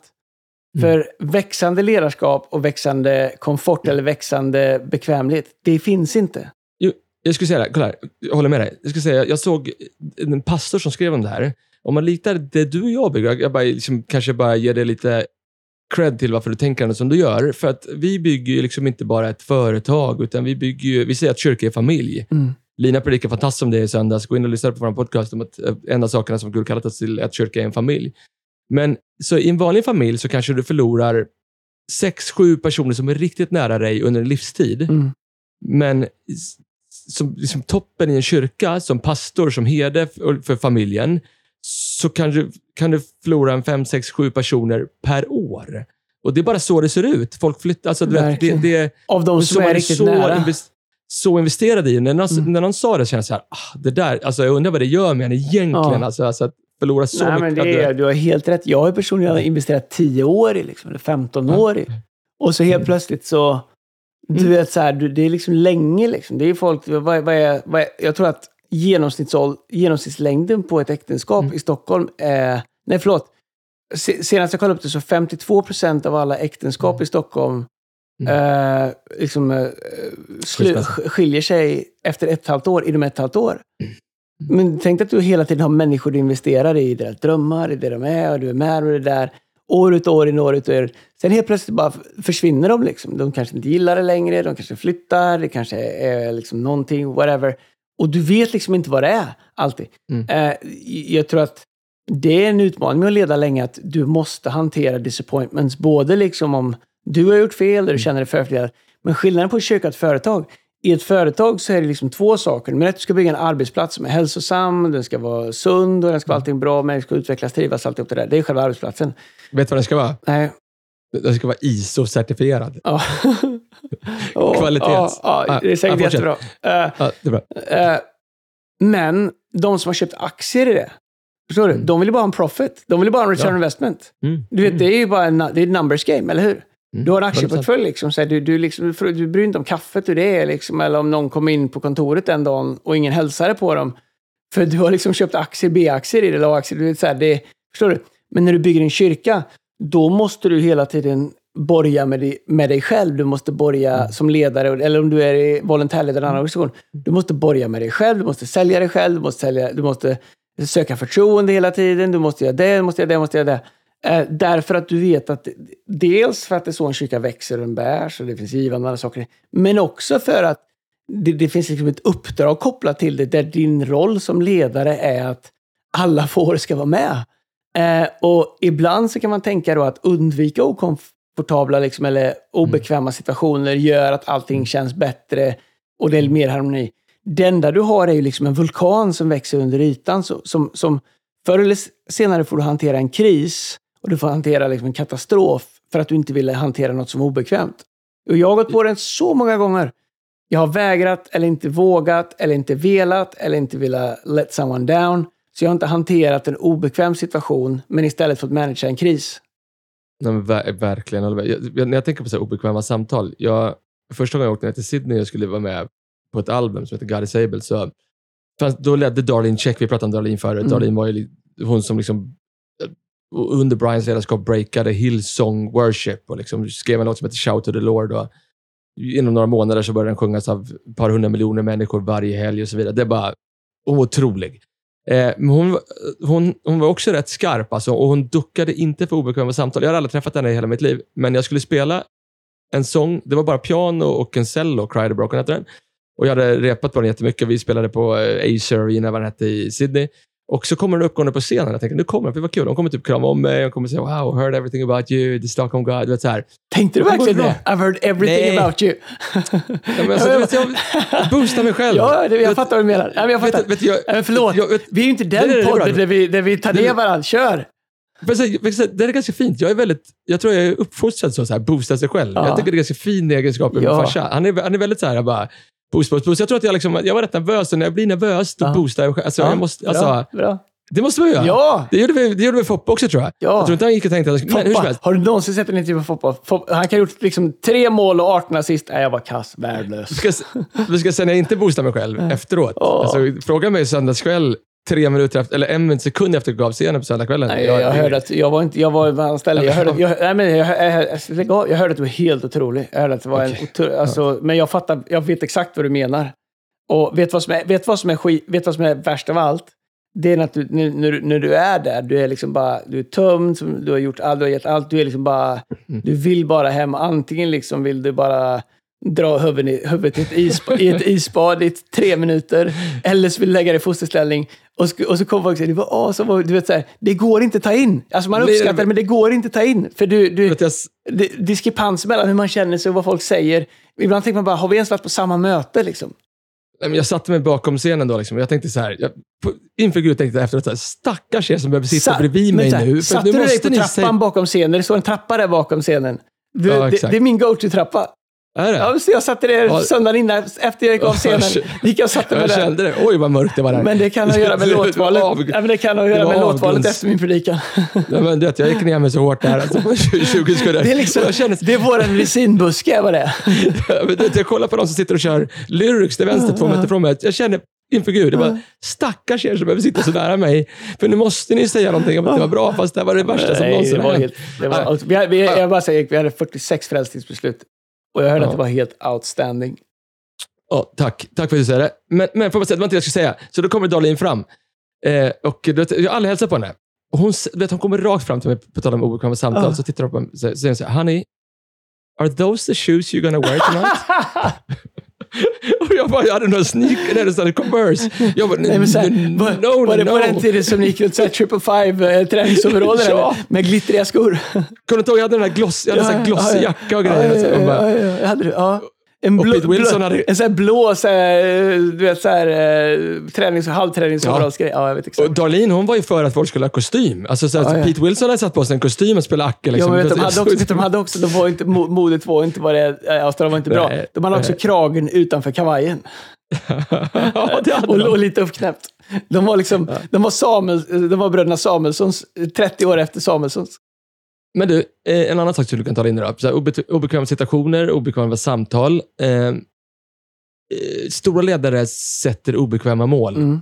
Mm. För växande ledarskap och växande komfort eller växande bekvämlighet, det finns inte. Jo, jag skulle säga det här, kolla här, jag håller med dig. Jag skulle säga, jag såg en pastor som skrev om det här. Om man litar det du och jag bygger, jag bara, liksom, kanske bara ger dig lite cred till varför du tänker som du gör. För att vi bygger ju liksom inte bara ett företag, utan vi bygger ju, vi säger att kyrka är familj. Mm. Lina predikade fantastiskt om det i söndags. Gå in och lyssna på vår podcast om att eh, en av sakerna som Gud kallat oss till är att kyrka är en familj. Men så i en vanlig familj så kanske du förlorar sex, sju personer som är riktigt nära dig under en livstid. Mm. Men som liksom toppen i en kyrka, som pastor, som herde för, för familjen, så kan du, kan du förlora en fem, sex, sju personer per år. Och det är bara så det ser ut. Folk flyttar. Alltså, vet, det, det, Av de som är riktigt så, nära. invest- så investerad i. När någon, Mm. när någon sa det kände jag så här, ah, det där, alltså, jag undrar vad det gör med en egentligen. Ja. Alltså, alltså, att förlora så Nej, men mycket. det att är, du har helt rätt. Jag har personligen investerat 10 år i, liksom, eller 15 Ja. år i. Och så helt Mm. plötsligt så... Du Mm. vet, så här, det är liksom länge. Liksom. Det är folk... Vad, vad är, vad är, jag tror att genomsnittslängden på ett äktenskap Mm. i Stockholm är... Nej, förlåt. Se, senast jag kollade upp det så 52 procent av alla äktenskap i Stockholm Mm. eh, liksom, eh, slu, skiljer sig efter ett halvt år, inom ett halvt år. Mm. Men tänk att du hela tiden har människor du investerar i, deras drömmar, i det de är, och du är med och det där. År ut och år in, år ut och år. Sen helt plötsligt bara försvinner de. Liksom. De kanske inte gillar det längre, de kanske flyttar, det kanske är liksom någonting, whatever. Och du vet liksom inte vad det är, alltid. Mm. Eh, jag tror att det är en utmaning med att leda länge, att du måste hantera disappointments. Både liksom om du har gjort fel, eller du känner dig förfördelad. Men skillnaden på att köka ett företag, i ett företag så är det liksom två saker. Men att du ska bygga en arbetsplats som är hälsosam, den ska vara sund och den ska vara allting bra, men den ska utvecklas, trivas, allt det där. Det är själva arbetsplatsen. Vet du vad det ska vara? Nej. Den ska vara ISO-certifierad. Ja. Ja, Kvalitets. Ja, ja, det är säkert fortsätt. jättebra. Ja, det är bra. Eh, men de som har köpt aktier i det, förstår du? Mm. De vill ju bara ha en profit. De vill ju bara ha en return Ja. investment. Mm. Du vet, Mm. det är ju bara en, det är ett numbers game, eller hur? Mm. Du har en aktieportfölj, liksom, så här, du, du, liksom, du, bryr dig inte om kaffet hur det är, liksom, eller om någon kommer in på kontoret en dag och ingen hälsade på dem. För du har liksom köpt aktier, B-aktier i det, eller A-aktier. Du vet, så här, det, förstår du? Men när du bygger en kyrka, då måste du hela tiden borga med dig, med dig själv. Du måste borga Mm. som ledare, eller om du är volontärledare i en annan organisation. Du måste borga med dig själv, du måste sälja dig själv, du måste, sälja, du måste söka förtroende hela tiden, du måste göra det, du måste göra det, du måste göra det. Eh, därför att du vet att, dels för att det är så en kyrka växer och den bärs och det finns givande och andra saker, men också för att det, det finns liksom ett uppdrag kopplat till det, där din roll som ledare är att alla får ska vara med. Eh, och ibland så kan man tänka då att undvika okomfortabla liksom, eller obekväma situationer gör att allting känns bättre och det är mer harmoni. Det enda du har är ju liksom en vulkan som växer under ytan. Så, som, som förr eller senare får du hantera en kris och du får hantera liksom en katastrof för att du inte ville hantera något som är obekvämt. Och jag har gått på den så många gånger. Jag har vägrat, eller inte vågat, eller inte velat, eller inte velat let someone down. Så jag har inte hanterat en obekväm situation, men istället fått managera en kris. Nej, ver verkligen. Jag, jag, när jag tänker på så obekväma samtal. Jag, första gången jag åkte ner till Sydney och skulle vara med på ett album som heter God is able, så fanns, då ledde Darlene Check, vi pratade om Darlene förut, Mm. Darlene var ju hon som liksom eh, under Brians ledarskap breakade Hillsong Worship och liksom skrev en låt som heter Shout to the Lord. Och inom några månader så började den sjungas av ett par hundra miljoner människor varje helg och så vidare. Det är bara otrolig. Eh, men hon, var- hon, hon var också rätt skarp alltså, och hon duckade inte för obekväma samtal. Jag har aldrig träffat henne i hela mitt liv, men jag skulle spela en sång. Det var bara piano och en cello, Cry the Broken hette den. Och jag hade repat på den jättemycket. Vi spelade på eh, Acer Arena, vad den hette, i Sydney. Och så kommer den uppgående på scenen. Jag tänkte, nu kommer den, för vad kul. De kommer typ krama om mig. De kommer säga, wow, heard everything about you, the Stockholm God. Du vet så här. Tänkte du verkligen det? I've heard everything Nej. about you. Ja, alltså, vet, jag boostar mig själv. ja, det, jag Vet- fattar vad du menar. Ja, men jag fattar. Vet, vet, jag, men förlåt, jag, vi är ju inte den det podden där vi, där vi tar ner varandra. Kör! Det är ganska fint. Jag är väldigt, jag tror jag är uppfostrad så, så här, boosta sig själv. Ja. Jag tycker det är ganska fin egenskap i min Ja. farsa. Han är, han är väldigt så här, bara, boost, boost, boost. Jag tror att jag, liksom, jag var rätt nervös och när jag blir nervös, då Ja. boostar jag. Alltså, Ja, jag måste, alltså, bra, bra. Det måste man göra. Ja! Det gjorde vi, det gjorde vi Foppa också tror jag. Ja. Jag tror inte han gick och tänkte att Foppa. helst. Har du någonsin sett en intervju med Foppa? Foppa? Han kan ha gjort liksom tre mål och 18 assist. Nej, jag var kass. Värdelös. Vi ska, vi ska säga när jag inte boostar mig själv efteråt. Åh. Alltså, fråga mig söndagskväll, tre minuter efter, eller en sekund efter att jag gav scenen på söndagskvällen. Nej, jag, jag hörde att jag var inte, jag var på ställe. Jag hörde, jag, nej, men jag, jag, jag, jag hörde att du var helt otrolig. Jag hörde att det var en otro, alltså, Men jag fattar, jag vet exakt vad du menar. Och vet vad som är, vet vad som är, skit, vet vad som är värst av allt? Det är att du, när, när, du- när du är där, du är liksom bara, du är tömd, du har gjort allt, du har gett allt, du är liksom bara, du vill bara hem. Antingen liksom vill du bara dra huvudet i, huvudet i, ett, isba, i ett isbad i tre minuter, eller så vill lägga dig i fosterställning. Och, sk- och så kommer folk och säger, det var och du vet så här, det går inte att ta in. Alltså man uppskattar men- det, men det går inte att ta in. För du, du, jag, det, diskrepans mellan hur man känner sig och vad folk säger. Ibland tänker man bara, har vi ens varit på samma möte liksom? jag satte mig bakom scenen då. Liksom. Jag tänkte så här, jag, på, inför Gud tänkte jag efteråt, så här, stackars er som behöver sitta Sa- bredvid mig så här, nu. För Satte nu du dig på trappan bakom scenen? Det står en trappa där bakom scenen. Du, Ja, det, det är min go-to-trappa. Är det? Ja, så jag satte det Ja. söndagen innan, efter jag gick av scenen. Gick jag satte mig jag kände det. Oj, vad mörkt det var där. Men det kan ha att göra med Det var låtvalet. av- Ja, men det kan ha att det göra var med låtvalet efter min predikan. Ja, men, du vet, jag gick ner mig så hårt där. Alltså, på 20 sekunder. Det är, liksom, jag, kände, det är våran resinbuske, vad det är. men, du vet, jag kollar på de som sitter och kör lyrics till vänster, två meter från mig. Jag känner inför Gud, det var stackars er som behöver sitta så nära mig. För nu måste ni säga någonting om att det var bra, fast det var det värsta som någonsin det var hänt. det var, jag bara säger, vi hade 46 frälsningsbeslut. Och jag hörde Ja. att det var helt outstanding. Ja, tack. Tack för att du säger det. Men, men får man säga, det var inte det jag skulle säga. Så då kommer Darlene fram. Eh, och vet, jag har aldrig hälsat på henne. Och hon, vet, hon kommer rakt fram till mig, på tal om obekväma samtal, Ja. så tittar hon på mig och säger så här, Honey, are those the shoes you're gonna wear tonight? och jag bara, jag hade några sneakers, eller sådana Converse. Jag bara, Nej, men så här, no, var, no, var det på den tiden som ni gick runt så här triple five eh, träningsoveraller Ja. med glittriga skor? Kommer du inte ihåg, jag hade den där gloss, jag hade Ja, ja, glossig ja, ja. jacka och grejer. ja, Så ja, ja, ja, ja. Hade du? Ja. En blå, blå, hade- en sån här blå så här, du vet, så här, eh, tränings, halvträningsoverallsgrej. Ja. jag vet exakt. och Darlene hon var ju för att folk skulle ha kostym. Alltså, så här, Ja, ja. Pete Wilson hade satt på sig en kostym och spelat Acke. Ja, Liksom. men vet, de, hade också, de hade också, de var inte, mo- modet var inte vad det Australien var inte bra. Nej, De hade också nej. kragen utanför kavajen. ja, det hade Och, de. och lite uppknäppt. De var, liksom, de, var Samuel, de var bröderna Samuelssons, 30 år efter Samuelssons. Men du, eh, en annan sak som du kan ta in. Så här, obe- obekväma situationer, obekväma samtal. Eh, eh, stora ledare sätter obekväma mål. Mm.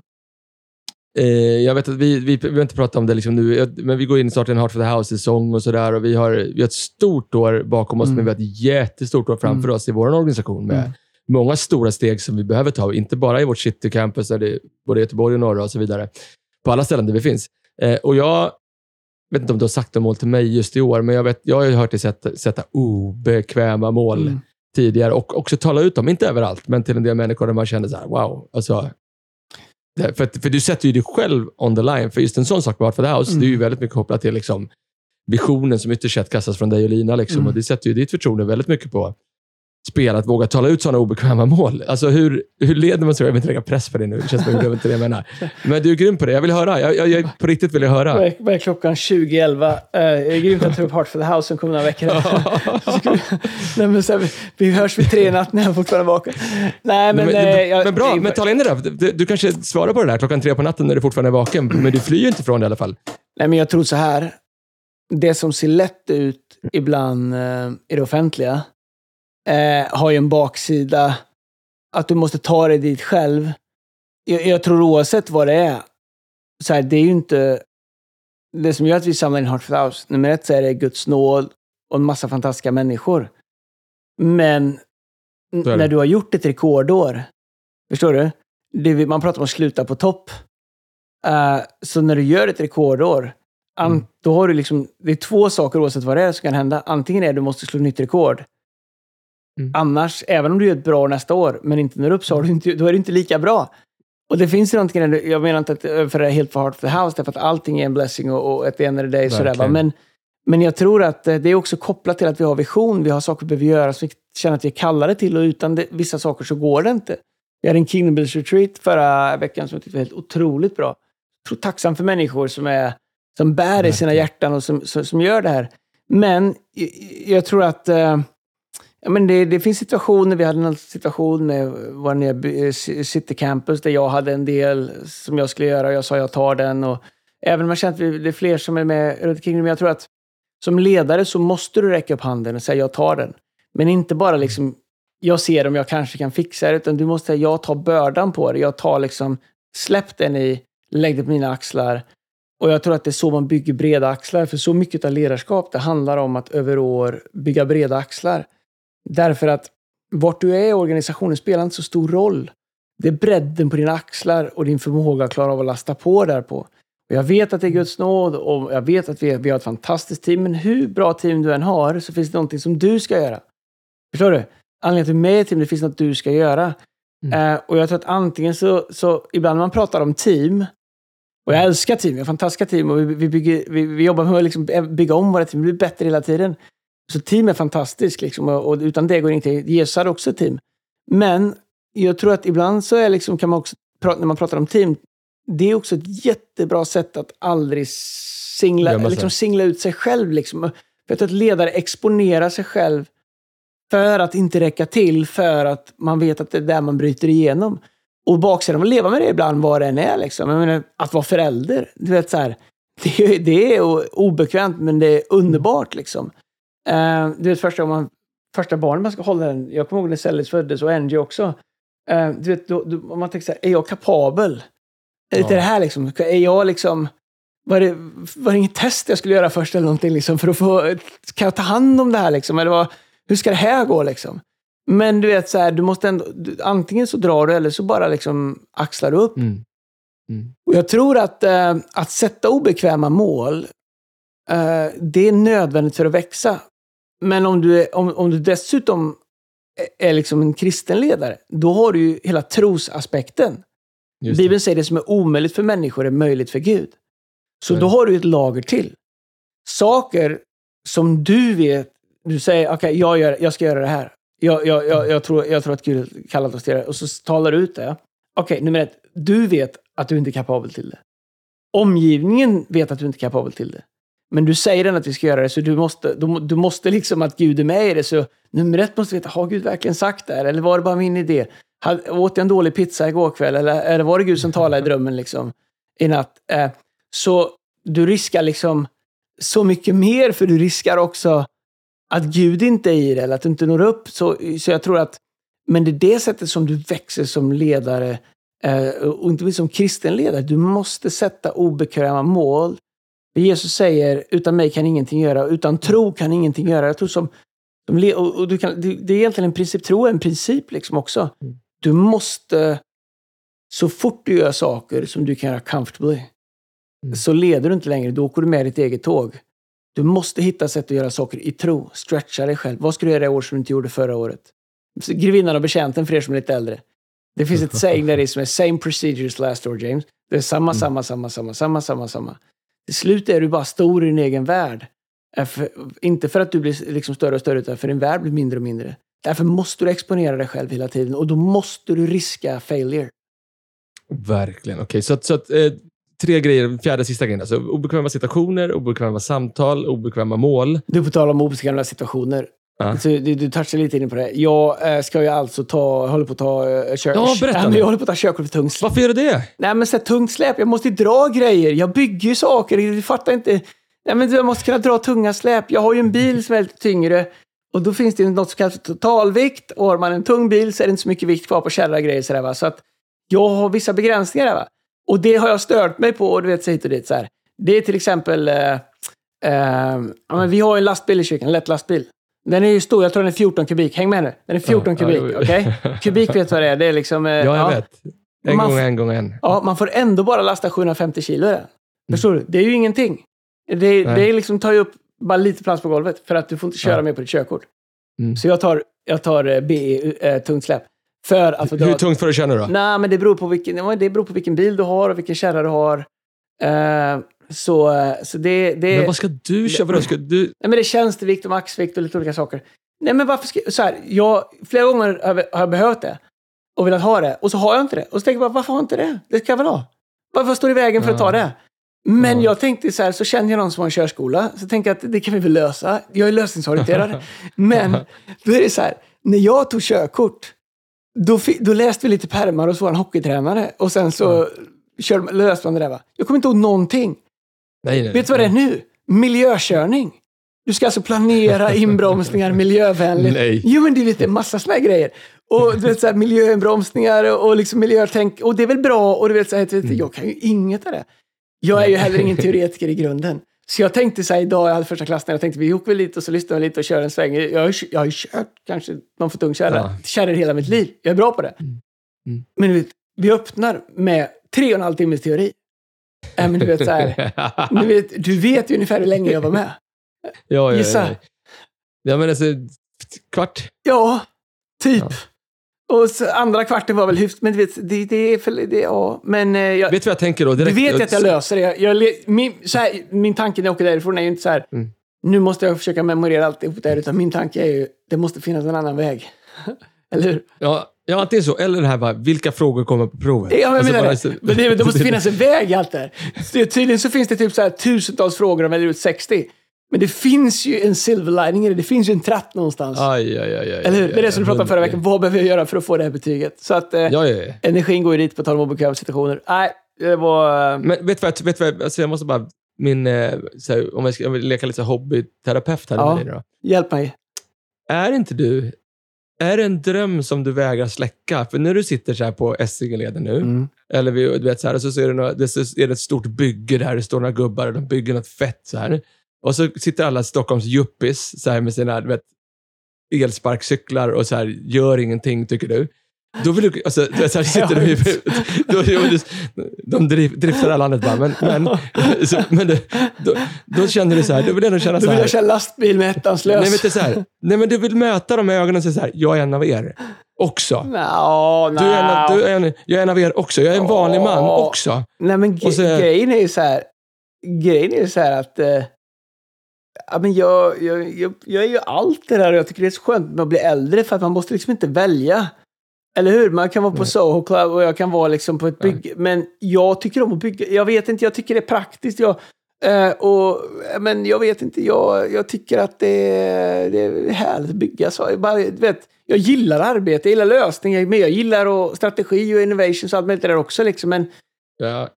Eh, jag vet att vi, vi, vi har inte pratat om det liksom nu, men vi går in snart i en Heart for the House-säsong och sådär. Och vi har, vi har ett stort år bakom oss, Mm. men vi har ett jättestort år framför oss i vår organisation med Mm. många stora steg som vi behöver ta. Inte bara i vårt city campus, där det både Göteborg och norra och så vidare. På alla ställen där vi finns. Eh, och jag vet inte om du har sagt mål till mig just i år, men jag, vet, jag har ju hört dig sätta, sätta obekväma mål Mm. tidigare och också tala ut dem, inte överallt, men till en del människor där man känner så här, wow. Alltså, det, för, för du sätter ju dig själv on the line, för just en sån sak med Art for the House, Mm. det är ju väldigt mycket kopplat till liksom, visionen som ytterst sett kastas från dig och Lina. Liksom, Mm. och det sätter ju ditt förtroende väldigt mycket på spel, att våga tala ut sådana obekväma mål. Alltså hur, hur leder man så? Jag vill inte lägga press på dig nu, det känns som att jag inte det jag menar. Men du är grym på det, jag vill höra. Jag, jag, jag, på riktigt vill jag höra. Vad är, vad är klockan? 20.11. Uh, det är grymt att ta upp Heart for the House om kommer några veckor. Nej, men så här, vi, hörs vid tre i natt när jag fortfarande är vaken. Nej, men... Men, eh, men, jag- bra, det- men tala in det då. Du, du kanske svarar på det där klockan tre på natten när du fortfarande är vaken, men du flyr ju inte från det i alla fall. Nej, men jag tror så här. Det som ser lätt ut ibland eh, i det offentliga eh, har ju en baksida. Att du måste ta dig dit själv. Jag, jag tror oavsett vad det är, så här, det är ju inte... Det som gör att vi samlar in Heart for House, nummer ett så är det Guds nåd och en massa fantastiska människor. Men när du har gjort ett rekordår, förstår du? Det, man pratar om att sluta på topp. Eh, så när du gör ett rekordår, Mm. då har du liksom, det är två saker oavsett vad det är som kan hända. Antingen är det att du måste slå nytt rekord. Mm. Annars, även om du gör ett bra år nästa år, men inte når upp, så har du inte, då är du inte lika bra. Och det finns någonting, det. jag menar inte att för det är helt för hard for the house, därför att allting är en blessing och, och ett the end of the day sådär. Va? Men, men jag tror att eh, det är också kopplat till att vi har vision, vi har saker vi behöver göra som vi känner att vi är kallade till och utan det, vissa saker så går det inte. Vi hade en Kingdom Builders Retreat förra veckan som jag tyckte var helt otroligt bra. Jag tror tacksam för människor som är som bär i sina hjärtan och som, som, som gör det här. Men jag, jag tror att eh, ja, men det, det finns situationer, vi hade en situation med vår nya eh, City Campus där jag hade en del som jag skulle göra och jag sa jag tar den. Och även om jag känner att det är fler som är med runt omkring, men jag tror att som ledare så måste du räcka upp handen och säga jag tar den. Men inte bara liksom, jag ser om jag kanske kan fixa det, utan du måste säga jag tar bördan på det. Jag tar liksom, släpp den i, lägg det på mina axlar. Och jag tror att det är så man bygger breda axlar. För så mycket av ledarskap, det handlar om att över år bygga breda axlar. Därför att vart du är i organisationen spelar inte så stor roll. Det är bredden på dina axlar och din förmåga att klara av att lasta på därpå. Och jag vet att det är Guds nåd och jag vet att vi, vi har ett fantastiskt team. Men hur bra team du än har så finns det någonting som du ska göra. Förstår du? Anledningen till att du är team, det finns något du ska göra. Mm. Eh, och jag tror att antingen så, så, ibland när man pratar om team, och jag älskar team, vi har fantastiska team och vi, vi, bygger, vi, vi jobbar med att liksom bygga om våra team, vi blir bättre hela tiden. Så team är fantastiskt liksom, och, och utan det går ingenting. Jesus hade också ett team. Men jag tror att ibland så är liksom, kan man också, när man pratar om team, det är också ett jättebra sätt att aldrig singla, liksom singla ut sig själv. Liksom. För att ledare exponerar sig själv för att inte räcka till, för att man vet att det är där man bryter igenom. Och baksidan av att leva med det ibland, vad det än är. Liksom. Jag menar, att vara förälder, du vet så här, det, är- det är obekvämt, men det är underbart. Liksom. Eh, du vet första gången man, första barnet man ska hålla den, jag kommer ihåg när Sellis föddes och Angie också. Eh, du vet, då, då, om man tänker så här, är jag kapabel? Är det Ja. det här liksom? Är jag liksom... Var det, var det inget test jag skulle göra först eller någonting liksom, för att få... Kan jag ta hand om det här liksom? Eller vad, hur ska det här gå liksom? Men du vet, så här, du måste ändå... Du, antingen så drar du eller så bara liksom axlar du upp. Mm. Mm. Och jag tror att, eh, att sätta obekväma mål, eh, det är nödvändigt för att växa. Men om du, är, om, om du dessutom är, liksom en kristen ledare, då har du ju hela trosaspekten. Bibeln säger det som är omöjligt för människor är möjligt för Gud. Så är då har du ett lager till. Saker som du vet, du säger okej, jag, gör- jag ska göra det här. Jag, jag, jag, jag, tror, jag tror att Gud kallat oss till det. Och så talar du ut det. Okej, nummer ett. Du vet att du inte är kapabel till det. Omgivningen vet att du inte är kapabel till det. Men du säger den att vi ska göra det, så du måste, du, du måste liksom att Gud är med i det. Så nummer ett måste veta, har Gud verkligen sagt det här? Eller var det bara min idé? Hade- Åt jag en dålig pizza igår kväll? Eller, eller var det Gud som talade i drömmen liksom, i natt? Eh, så du riskar liksom så mycket mer, för du riskar också att Gud inte är i det, eller att du inte når upp. Så, så jag tror att, men det är det sättet som du växer som ledare, eh, och inte minst som kristen ledare. Du måste sätta obekväma mål. Jesus säger, utan mig kan ingenting göra, utan tro kan ingenting göra. Jag tror som, och, och du kan, det, är egentligen en princip, tro är en princip liksom också. Mm. Du måste, så fort du gör saker som du kan göra comfortably, Mm. så leder du inte längre, då åker du med ditt eget tåg. Du måste hitta sätt att göra saker i tro. Stretcha dig själv. Vad ska du göra i år som du inte gjorde förra året? Grevinnan och betjänten för er som är lite äldre. Det finns ett saying där det är som är same procedures last år, James. Det är samma, Mm. samma, samma, samma, samma, samma, samma. Till slut är du bara stor i din egen värld. Är För, inte för att du blir liksom större och större, utan för din värld blir mindre och mindre. Därför måste du exponera dig själv hela tiden och då måste du riska failure. Verkligen. Okej, så att, så att eh, tre grejer, fjärde sista grejen. Alltså, obekväma situationer, obekväma samtal, obekväma mål. Du, på tal om obekväma situationer. Ja. Så du, du touchade lite inne på det. Jag eh, ska ju alltså ta, håller på att ta uh, kör, Ja, berätta nu. Jag håller på att ta körkort för tungt släp. Varför gör du det? Nej, men så här, tungt släp. Jag måste ju dra grejer. Jag bygger ju saker. Du fattar inte. Nej, men jag måste kunna dra tunga släp. Jag har ju en bil som är lite tyngre. Och då finns det ju något som kallas för totalvikt. Och har man en tung bil så är det inte så mycket vikt kvar på kärra och grejer. Så, där, va? så att jag har vissa begränsningar. Där, va? Och det har jag stört mig på. Och du vet, så hit och dit. Så här. Det är till exempel... Eh, eh, ja, men vi har en lastbil i kyrkan, en lätt lastbil. Den är ju stor, jag tror den är 14 kubik. Häng med nu. Den är 14 Ja, ja, kubik, jo. okej? Kubik vet vad det är. Det är liksom... eh, Ja, jag ja. vet. En Man gång en gång en. Ja, man får ändå bara lasta 750 kilo i den. Förstår du? Det är ju ingenting. Det, Nej. det är liksom, tar ju upp bara lite plats på golvet för att du får inte köra Ja. mer på ditt körkort. Mm. Så jag tar, jag tar BE, eh, tungt släp. För att. Hur tungt får du köra nu då? Nej, men det beror, på vilken, ja, det beror på vilken bil du har och vilken kärra du har. Eh, så, så det... det Men vad ska du köra? Vadå, Ska du... Nej, men det är tjänstevikt och maxvikt och lite olika saker. Nej, men varför ska... Så här, jag, flera gånger har jag, behövt det och velat ha det och så har jag inte det. Och så tänker jag bara, varför har jag inte det? Det ska jag väl ha? Varför står det i vägen för att ta Ja. det? Men Ja. jag tänkte så här, så känner jag någon som har en körskola, så tänkte jag att det kan vi väl lösa. Jag är lösningsorienterad. Men då är det så här, när jag tog körkort, då, då läste vi lite pärmar hos vår hockeytränare och sen så körde, löste man det där. Va? Jag kommer inte ihåg någonting. Nej, nej. Vet du vad det är nu? Miljökörning. Du ska alltså planera inbromsningar miljövänligt. Nej. Jo, men du vet, det är massa här grejer. Och du vet, så här, miljöinbromsningar och, liksom miljötänk. Och det är väl bra. Och du vet, så här, vet, jag kan ju inget av det. Jag är ju heller ingen teoretiker i grunden. Så jag tänkte så här idag, jag hade första klassen, jag tänkte vi åker väl lite och så lyssnar vi lite och kör en sväng. Jag har, jag har ju kört kanske någon för tung kärra, Ja. kärror hela mitt liv. Jag är bra på det. Mm. Men du vet, vi öppnar med tre och en halv timmes teori. Äh, men du vet så här, du vet, du vet ju ungefär hur länge jag var med. ja, ja, Gissa. ja. ja, men alltså, kvart. Ja, typ. Ja. Och så, andra kvarten var väl hyfsat, men du vet, det, det är för, det, ja, men eh, jag, Vet du vad jag tänker då? du Direkt, vet ju att jag löser det. Jag, min, så här, min tanke när jag åker därifrån är ju inte så här, Mm. nu måste jag försöka memorera alltihop där, utan min tanke är ju, det måste finnas en annan väg. Eller hur? Ja, ja, antingen så, eller det här bara, vilka frågor kommer på provet? Ja, jag Alltså, menar bara det. Men det, det måste finnas en väg i allt det här. Så det- Tydligen så finns det typ så här tusentals frågor och väljer ut 60. Men det finns ju en silver lining i det. Det finns ju en tratt någonstans. Aj, aj, aj, Eller hur? Det är det som du pratade om förra veckan. Vad behöver jag göra för att få det här betyget? Så att eh, energin går ju dit på tal om obekväma situationer. Nej, det var... eh, Men vet du vad, vet vad alltså jag måste bara, min, eh, så här, om jag ska jag vill leka lite hobbyterapeut här Ja. med dig då. Hjälp mig. Är inte du, är det en dröm som du vägrar släcka? För när du sitter så här på Essingeleden nu, Mm. eller vi, du vet så här, och så är det, några, det, så är det ett stort bygge där, det står några gubbar och de bygger något fett så här. Och så sitter alla Stockholms yuppis så här med sina, vet, elsparkcyklar och så här, gör ingenting, tycker du. Då vill du, alltså, så här, sitter du, i- då, de driftar det här landet bara, men, men, så, men det, då, då känner du så här, du vill ändå känna Då så vill här. jag köra lastbil med ettans lös. Nej, men så här. Nej, men du vill möta dem med ögonen och säga så här, jag är en av er också. Nå, Du är en, av- du är en, jag är en av er också. Jag är en vanlig man Ja. också. Nej, men Och så- grejen är ju så här. Grejen är ju så här att... Eh, ja, men jag, jag, jag, jag är ju allt det där och jag tycker det är så skönt med att bli äldre för att man måste liksom inte välja. Eller hur? Man kan vara på Nej. Soho Club och jag kan vara liksom på ett Nej. bygge. Men jag tycker om att bygga. Jag vet inte, jag tycker det är praktiskt. Jag, eh, och, men jag vet inte, jag, jag tycker att det är, det är härligt att bygga. Så jag, bara, vet, jag gillar arbete, jag gillar lösningar, men jag gillar och strategi och innovation och allt möjligt där också. Liksom. Men Ja.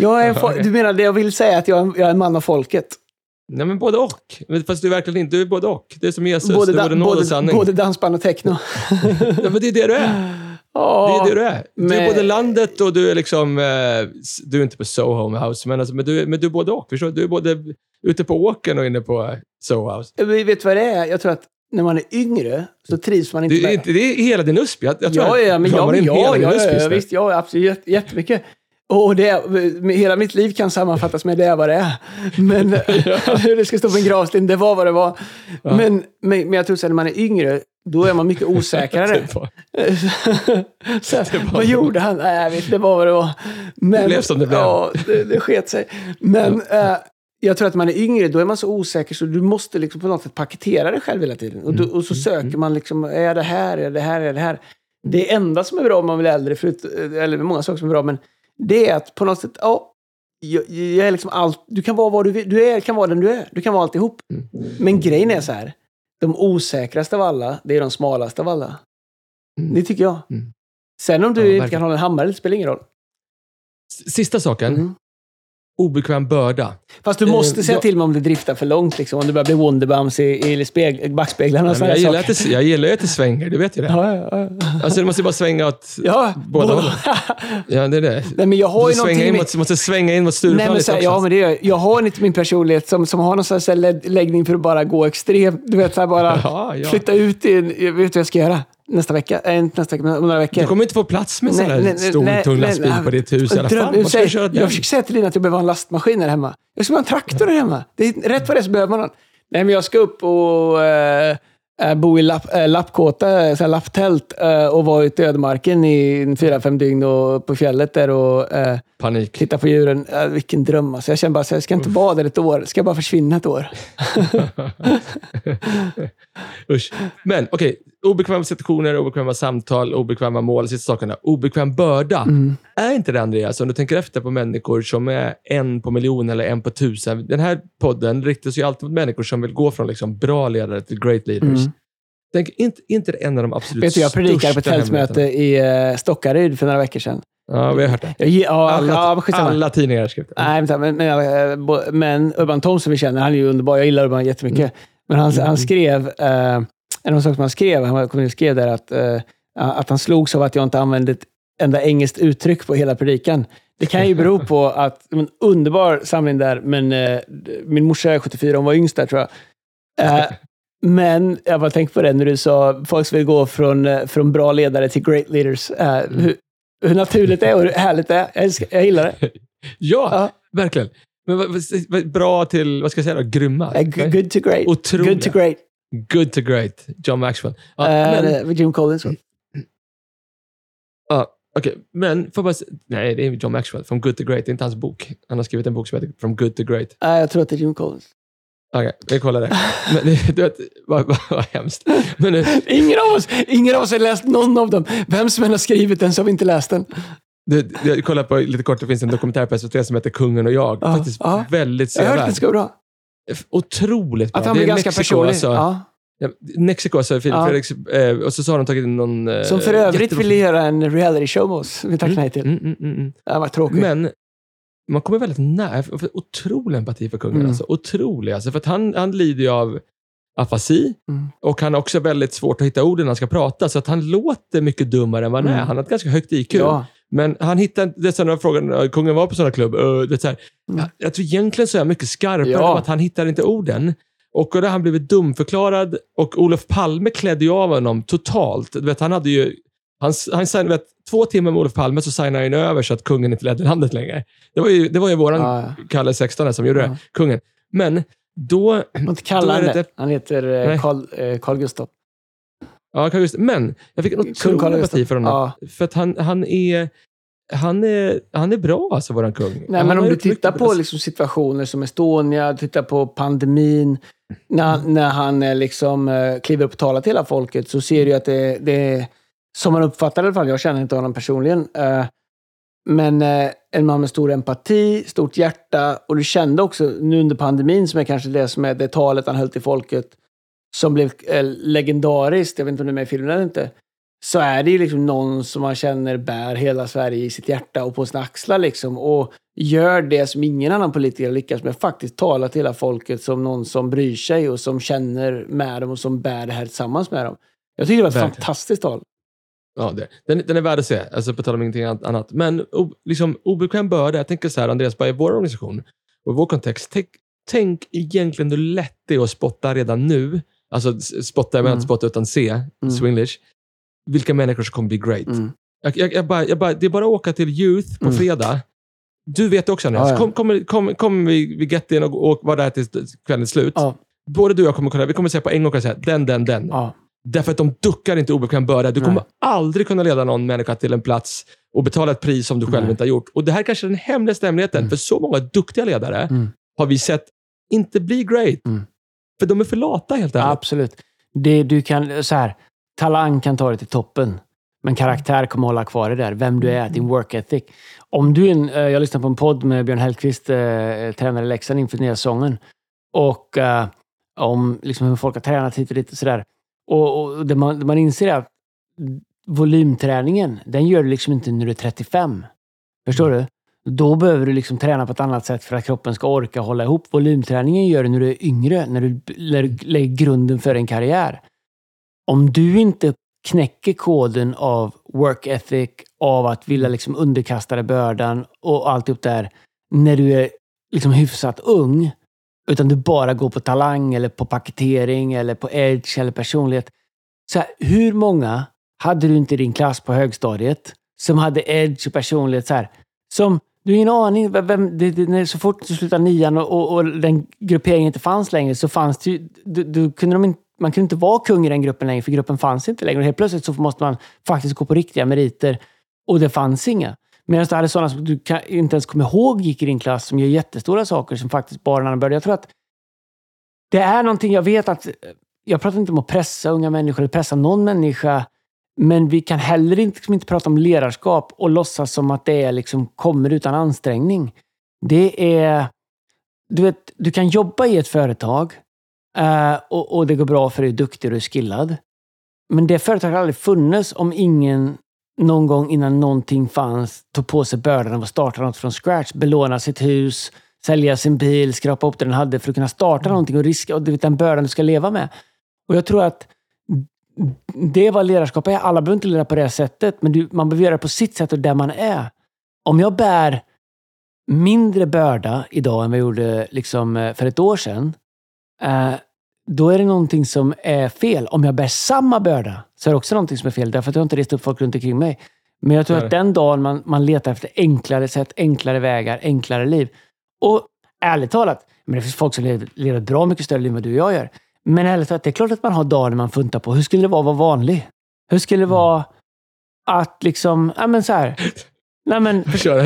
jag är du menar det jag vill säga att jag är, jag är en man av folket? Nej, men både och. Men Fast du är verkligen inte, du är både och. Det är som Jesus, både, da- både och sanning. både dansband och techno. Ja, men det är det du är. Det Ja, är det du är. Du är men- både landet och du är liksom, eh, du är inte på Soho House, men, alltså, men, du, är- men du är både och. Förstår? du? Är både ute på åkern och inne på eh, Soho House. Men vet du vad det är? Jag tror att när man är yngre så trivs man inte Det med... det är hela din USP. Jag, jag tror ja, jag ja, men ja, kramar men ja, ja, ja, visst, ja, absolut, jätte- jättemycket. Och det, hela mitt liv kan sammanfattas med det är vad det är. Men det ska stå på en gravsten, det var vad det var. Ja. Men, men, jag tror att när man är yngre, då är man mycket osäkrare. Var- så, här, vad gjorde han? Nej, jag vet, det var vad det var. Men, Det blev som det blev. Ja, det, det sket sig. Men eh, jag tror att man är yngre, då är man så osäker så du måste liksom på något sätt paketera dig själv hela tiden. Och, då, och så söker man liksom, är det här, är det här, är det här? Det enda som är bra om man blir äldre, förut, eller många saker som är bra, men det är att på något sätt, ja, jag, jag är liksom allt, du kan vara vad du vill, du är, kan vara den du är, du kan vara alltihop. Mm. Men grejen är så här, de osäkraste av alla, det är de smalaste av alla. Mm. Det tycker jag. Mm. Sen om du Ja, inte kan hålla en hammare, det spelar ingen roll. Sista saken, Mm. Obekväm börda. Fast du Eh, måste säga till mig om det driftar för långt, liksom, om det börjar bli Wonderbums i, i speg, backspeglarna och Nej, jag, gillar att det, jag gillar att det svänger, du vet ju det. Ja, ja, ja. Alltså, det måste bara svänga åt ja båda hållen. Ja, det är det. Nej, men jag har Du ju svänga in mot, min- måste svänga in mot Stureplan ja, men det gör jag. Jag har inte min personlighet som, som har någon lä- läggning för att bara gå extremt. Du vet, så här, bara Ja, ja. flytta ut i en, vet vad jag ska göra nästa vecka. Äh, inte nästa vecka, men om några veckor. Du kommer inte få plats med en sån där stor, nej, tung lastbil nej. på ditt hus i alla Dröm- fall. Säg- köra den? jag försöker säga till Lina att jag behöver ha en lastmaskin här hemma. Jag ska ha en traktor här hemma. Det är, rätt vad det så behöver man den. Nej, men jag ska upp och eh, bo i lapp, äh, lappkåta, så lapptält, eh, och vara ute i ödemarken i fyra, fem dygn och på fjället där och eh, Panik. Titta på djuren. Äh, vilken dröm alltså. Jag känner bara så jag ska inte vara där ett år. Ska jag bara försvinna ett år? Usch. Men okej, obekväma situationer, obekväma samtal, obekväma mål, sista sakerna. Obekväm börda. Mm. Är inte det, Andreas, om du tänker efter på människor som är en på miljon eller en på tusen. Den här podden riktas ju alltid mot människor som vill gå från liksom bra ledare till great leaders. Mm. Tänk, inte, inte det en av de absolut Vet du, jag predikade på ett hemligheterna. i uh, Stockaryd för några veckor sedan. Ja, vi har hört det. Jag, ja, Alla, ja, men alla tidningar har skrivit det. Nej, vänta, men, men, eh, men Urban Thomson vi känner, han är ju underbar. Jag gillar Urban jättemycket. Mm. Men han, han skrev, eh, en av de saker som han skrev, han skrev där att, eh, att han slogs av att jag inte använde ett enda engelskt uttryck på hela predikan. Det kan ju bero på att, en underbar samling där, men eh, min morsa är 74, hon var yngst där tror jag. Eh, men jag bara tänkte på det när du sa folk vill gå från, eh, från bra ledare till great leaders. Eh, hur, hur naturligt det är och hur härligt det är. Jag, älskar, jag gillar det. Ja, Ja. verkligen. Men bra till, vad ska jag säga då, grymma? Eh, Good to great. Otroliga. Good to great. Good to great. John Maxwell. Ja, Eh, men, Jim Collins. ja, okej, men får bara, nej, det är John Maxwell. From Good to Great. Det är inte hans bok. Han har skrivit en bok som heter From Good to Great. Nej, jag tror att det är Jim Collins. Okej, vi kollar det. Men, du vet, vad, vad, vad hemskt. Men Ingen av, oss, ingen av oss har läst någon av dem. Vem som än har skrivit den så har vi inte läst den. du, jag kollar på lite kort, det finns en dokumentär på SVT som heter Kungen och jag. Ja, Faktiskt ja. väldigt Jag har hört sevärd. ska bra. Otroligt bra. Att han blir är ganska Mexiko, personlig. alltså. Ja. Ja, Mexiko, alltså, Filip Ja. Fredriks, eh, och så, så har de tagit in någon... Eh, Som för övrigt jättebra- ville göra en reality show med oss. Vi tackade nej till. Mm, mm, mm, mm. Det var tråkigt. Men man kommer väldigt nära. Otrolig empati för kungen. Mm. Alltså. Otrolig. Alltså, för han, han lider ju av afasi Mm. och han har också väldigt svårt att hitta orden när han ska prata. Så att han låter mycket dummare än vad han är. Mm. Han har ett ganska högt IQ. Ja. Men han hittar, det är sådana frågan, eh, kungen var på sådana klubb. Uh, det så här, Mm. jag, jag tror egentligen så är han mycket skarpare Ja. om att han hittar inte orden. Och då har han blivit dumförklarad och Olof Palme klädde ju av honom totalt. Du vet, han hade ju, han, han signade, vet, två timmar med Olof Palme så signade han över så att kungen inte ledde landet längre. Det var ju, det var ju våran Ja, ja. Kalle 16 som gjorde Ja. det, kungen. Men då, inte Då är han det Han heter eh. Carl, eh, Carl Gustaf. Ja, Gustaf. men jag fick en otrolig empati för honom. Ja. För att han, han är, han är, han är bra alltså, våran kung. Nej, han men om du tittar på liksom situationer som Estonia, tittar på pandemin, när, när han eh, liksom eh, kliver upp och talar till hela folket så ser du att det, det som man uppfattar det i alla fall, jag känner inte honom personligen, eh, men en man med stor empati, stort hjärta och du kände också nu under pandemin som är kanske det som är det talet han höll till folket som blev eh, legendariskt, jag vet inte om du är med i filmen eller inte, så är det ju liksom någon som man känner bär hela Sverige i sitt hjärta och på sina axlar liksom. Och gör det som ingen annan politiker lyckas med. Faktiskt tala till hela folket som någon som bryr sig och som känner med dem och som bär det här tillsammans med dem. Jag tycker det var ett Verkligen. fantastiskt tal. Ja, det. Den, den är värd att se, alltså på tal om ingenting an- annat. Men o, liksom, obekväm börda, jag tänker så här, Andreas, bara i vår organisation och i vår kontext, tänk, tänk egentligen hur lätt det är att spotta redan nu. Alltså spotta, jag menar Mm. inte spotta utan se, Mm. swinglish. Vilka människor som kommer bli great. Mm. Jag, jag, jag bara, jag bara, det är bara att åka till Youth på Mm. fredag. Du vet också Andreas, Ja, ja. kom, kom, kom, kom vi, vi get in och, och vara där till kvällens slut. Ja, Både du och jag kommer kunna, vi kommer säga på en gång och säga den, den, den. ja. Därför att de duckar inte obekväm börda. Du Nej. kommer aldrig kunna leda någon människa till en plats och betala ett pris som du själv Nej. inte har gjort. Och Det här kanske är den hemligaste hemligheten. Mm. För så många duktiga ledare Mm. har vi sett inte bli great. Mm. För de är för lata helt ärligt. Absolut. Det, du kan, så här, talang kan ta dig till toppen. Men karaktär kommer hålla kvar dig där. Vem du är, din work ethic. Om du en, eh, jag lyssnade på en podd med Björn Hellkvist, eh, tränare i Leksand inför nya säsongen. Och eh, om liksom hur folk har tränat hit och dit och sådär. Och, och det, man, det man inser är att volymträningen, den gör du liksom inte när du är 35. Förstår du? Då behöver du liksom träna på ett annat sätt för att kroppen ska orka hålla ihop. Volymträningen gör du när du är yngre, när du, lägger grunden för en karriär. Om du inte knäcker koden av work ethic, av att vilja liksom underkasta dig bördan och alltihop där, när du är liksom hyfsat ung, utan du bara går på talang eller på paketering eller på edge eller personlighet. Så här, hur många hade du inte i din klass på högstadiet som hade edge och personlighet så här, som du har ingen aning. Vem, det, det, så fort du slutade nian och, och, och den grupperingen inte fanns längre så fanns det ju, du, du, kunde de inte, man kunde inte vara kung i den gruppen längre för gruppen fanns inte längre. Och helt plötsligt så måste man faktiskt gå på riktiga meriter och det fanns inga. Medan du hade sådana som du kan, inte ens kommer ihåg gick i din klass, som gör jättestora saker som faktiskt bara en annan började. Jag tror att det är någonting, jag vet att, jag pratar inte om att pressa unga människor, eller pressa någon människa, men vi kan heller inte, liksom inte prata om ledarskap och låtsas som att det är liksom, kommer utan ansträngning. Det är, du vet, du kan jobba i ett företag eh, och, och, det går bra för dig, du är duktig och är skillad. Men det företaget har aldrig funnits om ingen någon gång innan någonting fanns tog på sig bördan av att starta något från scratch. Belåna sitt hus, sälja sin bil, skrapa upp det den hade för att kunna starta någonting och riska och du vet, den bördan du ska leva med. Och jag tror att det är vad ledarskap är. Alla behöver inte leda på det sättet, men du, man behöver göra det på sitt sätt och där man är. Om jag bär mindre börda idag än vad jag gjorde liksom eh, för ett år sedan, eh, då är det någonting som är fel. Om jag bär samma börda så är det också någonting som är fel, därför att jag inte rest upp folk runt omkring mig. Men jag tror att den dagen man, man letar efter enklare sätt, enklare vägar, enklare liv. Och ärligt talat, men det finns folk som lever, lever ett bra mycket större liv än vad du och jag gör. Men ärligt talat, det är klart att man har dagar när man funtar på hur skulle det vara att vara vanlig? Hur skulle det mm. vara att liksom, ja men så här. Nej, men, Köra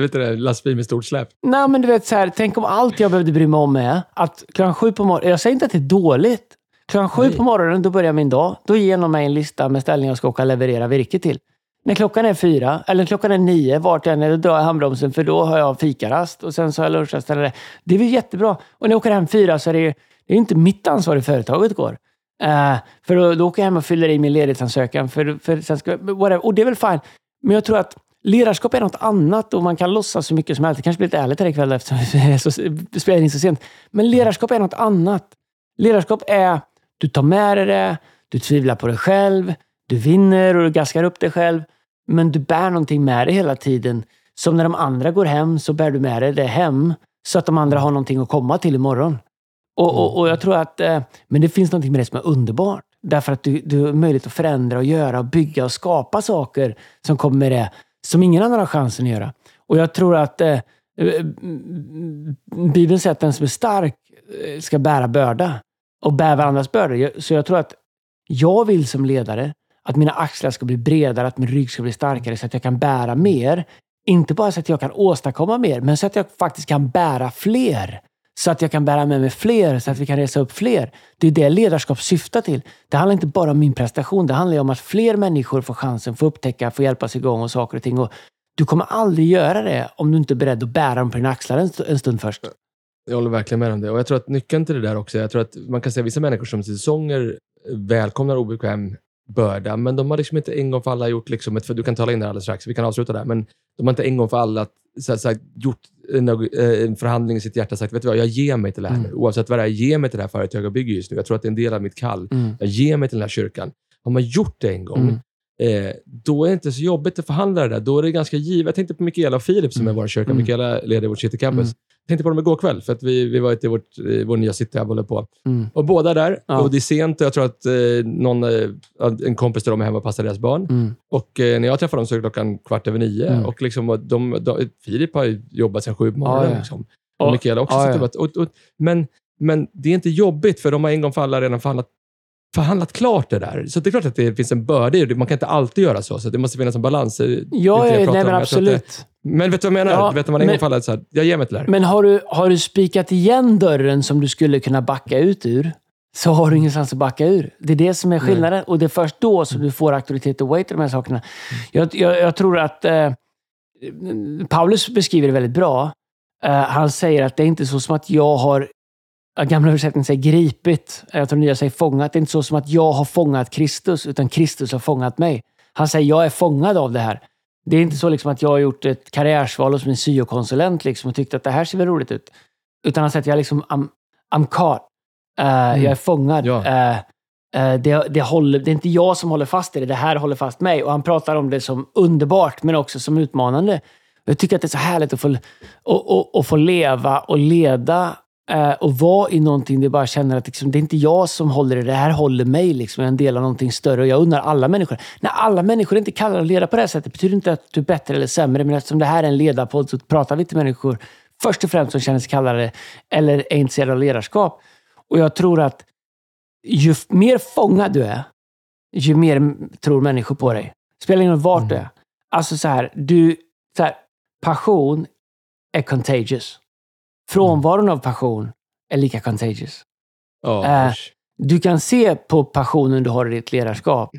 vet du, lastbil med stort släp. Nej, men du vet, så här, tänk om allt jag behövde bry mig om är att klockan sju på morgonen, jag säger inte att det är dåligt. Klockan sju på morgonen, då börjar min dag. Då ger de mig en lista med ställningar jag ska åka och leverera virke till. När klockan är fyra, eller klockan är nio, vart jag än är, då drar jag handbromsen för då har jag fikarast och sen så har jag lunchrast. Eller det. det är väl jättebra. Och när jag åker hem fyra så är det, det är inte mitt ansvar hur företaget går. Uh, för då, då åker jag hem och fyller i min ledighetsansökan. För, för sen ska, whatever. Och det är väl fine. Men jag tror att Ledarskap är något annat och man kan låtsas så mycket som helst. Det kanske blir lite ärligt här ikväll eftersom vi spelar in så sent. Men ledarskap är något annat. Ledarskap är, du tar med dig det, du tvivlar på dig själv, du vinner och du gaskar upp dig själv. Men du bär någonting med dig hela tiden. Som när de andra går hem så bär du med dig det hem. Så att de andra har någonting att komma till imorgon. Och, och, och jag tror att, eh, men det finns någonting med det som är underbart. Därför att du, du har möjlighet att förändra och göra och bygga och skapa saker som kommer med det som ingen annan har chansen att göra. Och jag tror att eh, eh Bibeln säger att den som är stark eh, ska bära börda och bära varandras bördor. Så jag tror att jag vill som ledare att mina axlar ska bli bredare, att min rygg ska bli starkare så att jag kan bära mer. Inte bara så att jag kan åstadkomma mer, men så att jag faktiskt kan bära fler. Så att jag kan bära med mig fler, så att vi kan resa upp fler. Det är det ledarskap syftar till. Det handlar inte bara om min prestation. Det handlar om att fler människor får chansen, får upptäcka, får hjälpas igång och saker och ting. Och du kommer aldrig göra det om du inte är beredd att bära dem på dina axlar en stund först. Jag håller verkligen med om det. Och jag tror att nyckeln till det där också, jag tror att man kan säga att vissa människor som säsonger välkomnar obekväm börda, men de har liksom inte en gång för alla gjort, liksom ett, för du kan tala in det alldeles strax, vi kan avsluta där, men de har inte en gång för alla så, så, gjort en, eh, en, förhandling i sitt hjärta och sagt, vet du vad, jag ger mig till det här mm. Oavsett vad det är, jag ger mig till det här företaget jag bygger just nu. Jag tror att det är en del av mitt kall. Mm. Jag ger mig till den här kyrkan. Har man gjort det en gång, mm. Eh, då är det inte så jobbigt att förhandla det där. Då är det ganska givet. Jag tänkte på Mikaela och Filip som är mm. vår kyrka. Mm. Mikaela leder vårt City Campus. Mm. Jag tänkte på dem igår kväll, för att vi, vi var ute i vårt, vår nya city och håller på. Mm. Och båda där. Ja. Och det är sent och jag tror att eh, någon, eh, en kompis till dem är hemma och passar deras barn. Mm. Och eh, när jag träffade dem så är klockan kvart över nio. Mm. Och liksom, och de, de, Filip har jobbat sedan sju på morgonen. Ja, liksom. Och Mikaela också. Ja. Och, och, men, men det är inte jobbigt, för de har en gång för alla redan förhandlat förhandlat klart det där. Så det är klart att det finns en börda i det. Man kan inte alltid göra så. Så det måste finnas en balans. Ja, nej, men absolut. Men vet du vad jag menar? Ja, vet du, man men, fallet så här, jag ger mig till det här. Men har du, har du spikat igen dörren som du skulle kunna backa ut ur, så har du ingenstans att backa ur. Det är det som är skillnaden. Nej. Och det är först då som du får auktoritet och weight i de här sakerna. Jag, jag, jag tror att eh, Paulus beskriver det väldigt bra. Uh, han säger att det är inte så som att jag har Gamla översättningen säger gripit. Jag tror nya säger fångat. Det är inte så som att jag har fångat Kristus, utan Kristus har fångat mig. Han säger jag är fångad av det här. Det är inte så liksom att jag har gjort ett karriärsval hos min syokonsulent liksom och tyckt att det här ser väl roligt ut. Utan han säger att jag liksom, I'm, I'm caught. Uh, mm. Jag är fångad. Ja. Uh, uh, det, det, håller, det är inte jag som håller fast i det, det här håller fast mig. Och han pratar om det som underbart, men också som utmanande. Jag tycker att det är så härligt att få, och, och, och få leva och leda Uh, och vara i någonting där jag bara känner att liksom, det är inte jag som håller det, det här håller mig. Liksom. Jag är en del av någonting större och jag undrar alla människor. När alla människor inte kallar att leda på det här sättet betyder inte att du är bättre eller sämre. Men eftersom det här är en ledarpodd så pratar vi till människor först och främst som känner sig kallade eller är intresserade av ledarskap. Och jag tror att ju mer fångad du är, ju mer tror människor på dig. Spelar ingen roll vart mm. du är. alltså så här, du, så här, passion är contagious. Frånvaron av passion är lika contagious. Äh, usch. Du kan se på passionen du har i ditt ledarskap,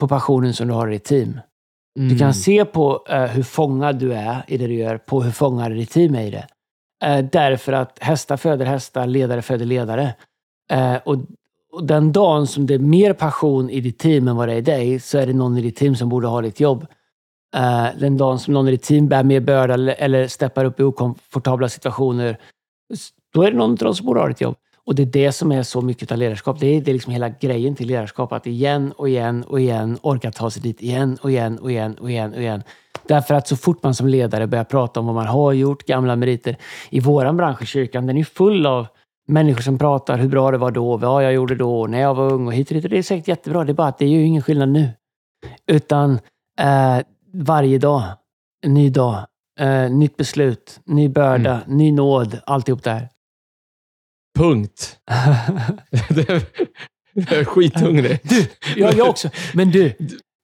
på passionen som du har i ditt team. Du Mm. kan se på eh, hur fångad du är i det du gör, på hur fångad ditt team är i det. Eh, därför att hästar föder hästar, ledare föder ledare. Och, och den dagen som det är mer passion i ditt team än vad det är i dig, så är det någon i ditt team som borde ha ditt jobb. Uh, den dagen som någon i ditt team bär mer börda eller, eller steppar upp i okomfortabla situationer, då är det någon av dem som borde ha ditt jobb. Och det är det som är så mycket av ledarskap. Det är, det är liksom hela grejen till ledarskap. Att igen och igen och igen orka ta sig dit igen och igen och igen och igen och igen. Därför att så fort man som ledare börjar prata om vad man har gjort, gamla meriter. I våran bransch i kyrkan, den är full av människor som pratar hur bra det var då, vad jag gjorde då, när jag var ung och hit och dit. Det är säkert jättebra. Det är bara att det är ju ingen skillnad nu. Utan eh, varje dag, en ny dag, eh, nytt beslut, ny börda, ny nåd, alltihop där. Punkt. det är, jag är skithungrig. Du, ja, jag också. Men du,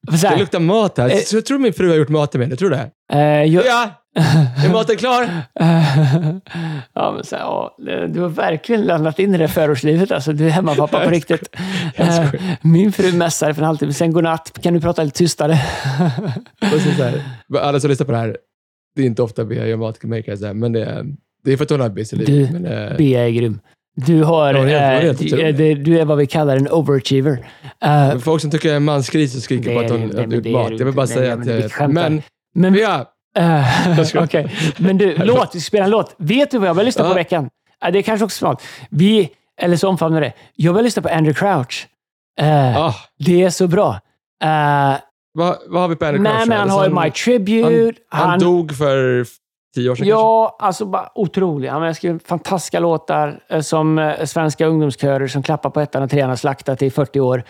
Det här, luktar mat här. Eh. Jag tror min fru har gjort mat till mig. Jag tror det. eh, jag, Ja! Är maten klar? ja, men så här, ja, du har verkligen landat in i det förortslivet. Alltså, du är hemmapappa på riktigt. Eh. Min fru mässar för en halvtimme, sen godnatt. Kan du prata lite tystare? Och så så här, alla som lyssnar på det här, det är inte ofta Bea gör mat säga, men det är, det är för att hon har busy liv. Du, Men, eh, Bea är grym. Du, har, Ja, helt- helt du, du är vad vi kallar en overachiever. Eh, folk som tycker jag är mansgris och skriker på att hon är mat. Jag vill bara säga Nej, att... men. Men, men! Eh, ska- Okej, men du, låt, vi spelar en låt. Vet du vad jag började lyssna på i veckan? Det är kanske också smart. Vi, eller så omfamnar det. Jag började lyssna på Andrew Crouch. Eh, Ah, Det är så bra. Eh, vad, vad har vi på Andrew nej, Crouch? men han Alltså, har ju My Tribute. han, han dog för tio år sedan Ja, alltså bara otrolig. Han har skrivit fantastiska låtar som svenska ungdomskörer som klappar på ettan och trean har slaktat i 40 år.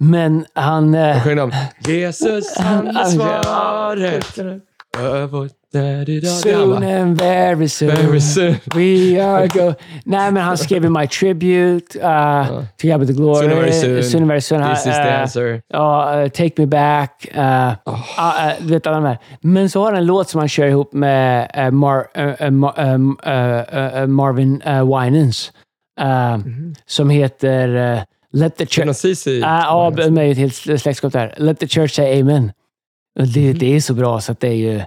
Men han... kanske? Han sjöng om Jesus, han är svaret. Över- da- da- Soon and very soon. Very soon. We are go... Nej, men han skrev ju My Tribute, uh, To God Be The Glory, Soon and very soon. Soon and very soon. This is the uh, answer. Ja, eh, Take Me Back. Uh, Oh. du vet alla de här. Men så har han en låt som han kör ihop med Mar, Ma- Marvin uh, Winans. eh, Som heter Let the Church... Ah, Ja, med ett helt släktskap där. Let the Church Say Amen. Det, det är så bra så att det är ju...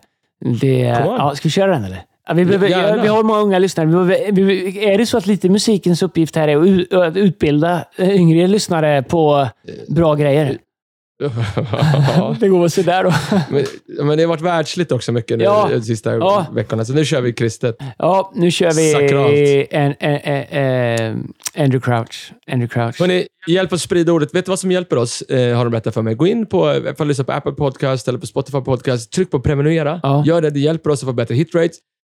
Det, ja, ska vi köra den eller? Ja, vi, behöver, Gärna. vi har många unga lyssnare. Vi behöver, vi, är det så att lite musikens uppgift här är att utbilda yngre lyssnare på bra grejer? Det går sådär då. Men, men det har varit världsligt också mycket nu Ja. de sista Ja. veckorna, så nu kör vi kristet. Ja, nu kör Sakralt. vi en, en, en, en, Andrew Crouch. Andrew Crouch. Hörrni, hjälp oss sprida ordet. Vet du vad som hjälper oss? Eh, har de berättat för mig. Gå in på, ifall du lyssnar på Apple Podcast eller på Spotify Podcast. Tryck på prenumerera. Ja. Gör det. Det hjälper oss att få bättre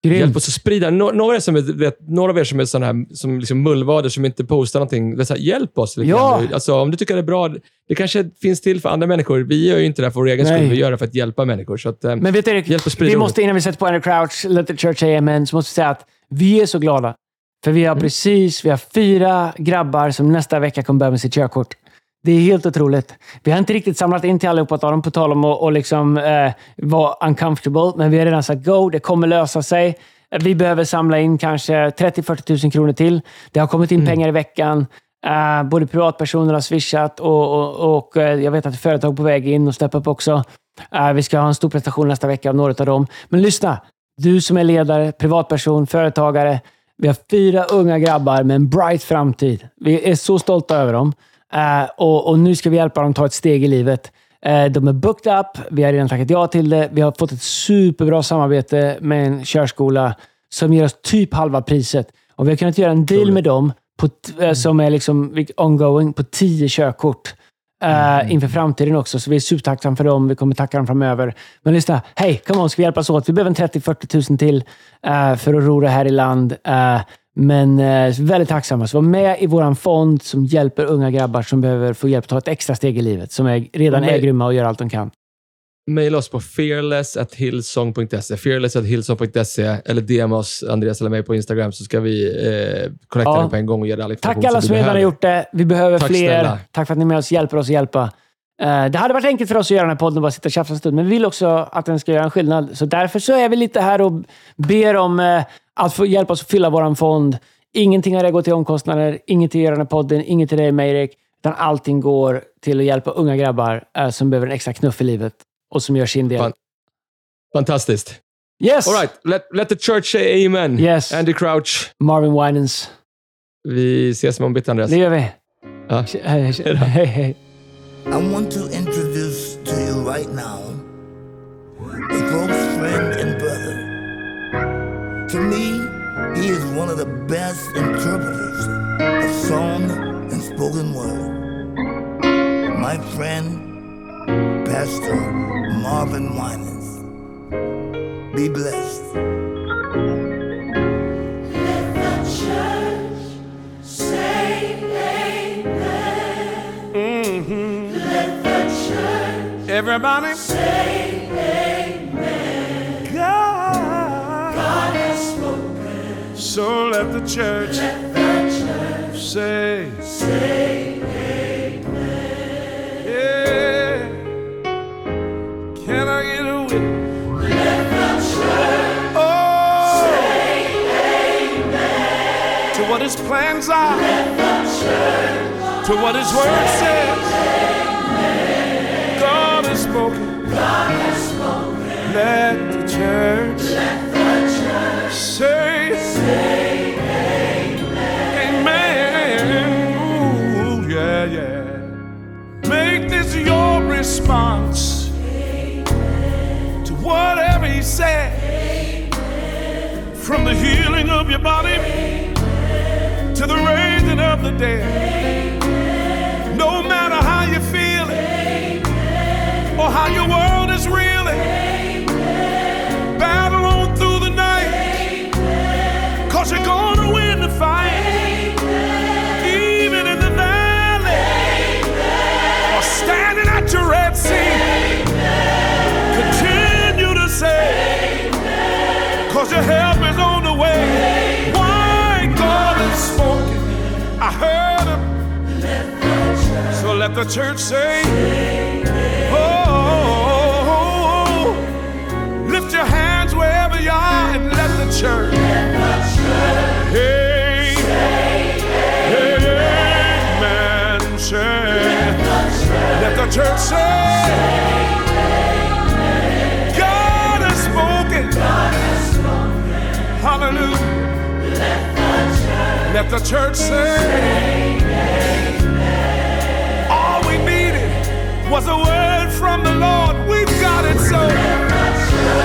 hitrates. Hjälp Grymt. oss att sprida. Nå- några, av er som är, vet, några av er som är sådana här, som liksom mullvader som inte postar någonting. Det är så här, hjälp oss Ja. Alltså, om du tycker det är bra. Det kanske finns till för andra människor. Vi gör ju inte det här för vår egen skull. Vi gör det för att hjälpa människor. Så att, eh, Men vet du Erik, Hjälp att sprida vi måste innan vi sätter på Andrew Crouch, Let the Church Say Amen, så måste vi säga att vi är så glada. För vi har Mm. precis, vi har fyra grabbar som nästa vecka kommer börja med sitt körkort. Det är helt otroligt. Vi har inte riktigt samlat in till allihopa av dem, på tal om att och liksom, eh, vara uncomfortable. Men vi har redan sagt go, det kommer lösa sig. Vi behöver samla in kanske 30-40 000 kronor till. Det har kommit in pengar i veckan. Eh, både privatpersoner har swishat och, och, och eh, jag vet att företag är på väg in och steppa upp också. Eh, vi ska ha en stor prestation nästa vecka av några av dem. Men lyssna! Du som är ledare, privatperson, företagare. Vi har fyra unga grabbar med en bright framtid. Vi är så stolta över dem. Eh, och, och nu ska vi hjälpa dem ta ett steg i livet. Eh, de är booked up. Vi har redan tackat ja till det. Vi har fått ett superbra samarbete med en körskola som ger oss typ halva priset. Och vi har kunnat göra en deal med dem på, eh, som är liksom ongoing på 10 körkort. eh, inför framtiden också. Så vi är supertacksamma för dem. Vi kommer tacka dem framöver. Men lyssna, hej, come on, ska vi hjälpas åt? Vi behöver en 30-40 tusen till för att ro det här i land. Men eh, väldigt tacksamma. Så var med i vår fond som hjälper unga grabbar som behöver få hjälp att ta ett extra steg i livet. Som är, redan är grymma och gör allt de kan. Maila oss på fearless.hillsong.se. Fearless.hillsong.se eller DM oss, Andreas eller mig, på Instagram så ska vi eh, connecta Ja. på en gång och ge dig all information Tack alla som redan har gjort det. Vi behöver Tack fler. snälla. Tack för att ni är med oss hjälper oss att hjälpa. Eh, Det hade varit enkelt för oss att göra den här podden och bara sitta och tjafsa en stund, men vi vill också att den ska göra en skillnad. Så därför så är vi lite här och ber om eh, att få hjälpa oss att fylla vår fond. Ingenting av det går till omkostnader, inget till att göra den här podden, inget till dig Meirik, utan allting går till att hjälpa unga grabbar eh, som behöver en extra knuff i livet och som gör sin del. Fan. Fantastiskt. Yes! All right, let, let the church say amen. Yes. Andy Crouch. Marvin Winans. Vi ses imorgon bitti, Andreas. Det gör vi. Ja. Hej, hej, hej. I want to introduce to you right now To me, he is one of the best interpreters of song and spoken word. My friend, Pastor Marvin Winans. Be blessed. Everybody say amen. Mm-hmm. Let the church honor say amen. God, God has spoken. So let the church, say, say amen. Yeah. Can I get a witness? Let the church oh, say amen. To what his plans are. Let the church to what his word says. God has spoken. God has spoken. Let the church. Let response to whatever He said. From the healing of your body to the raising of the dead. No matter how you feel or how your world let the church say, Oh, lift your hands wherever you are and let the church. Hey, amen. Say, let the church say, God has spoken. Hallelujah. Let the church say, was a word from the Lord. We've got it, so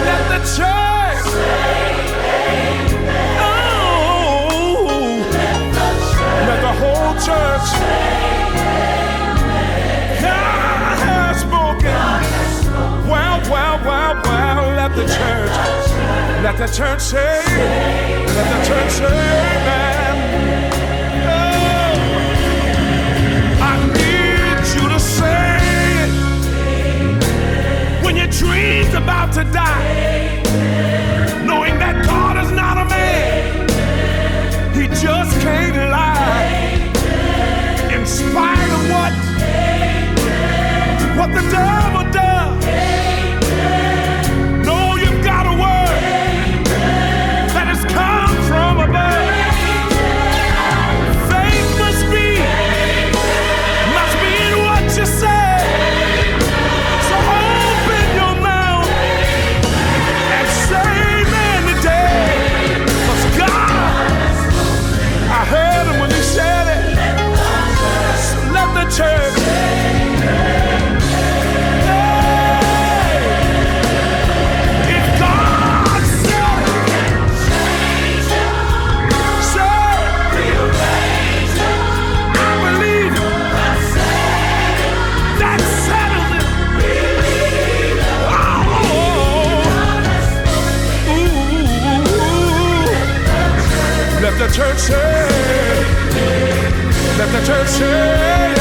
let the church. Oh, let the whole church. God has spoken. Well, well, well, well. Let the church. Let the church say. Let the church say, Amen. About to die, knowing that God is not a man, He just can't lie. In spite of what what the devil does, church let the church say,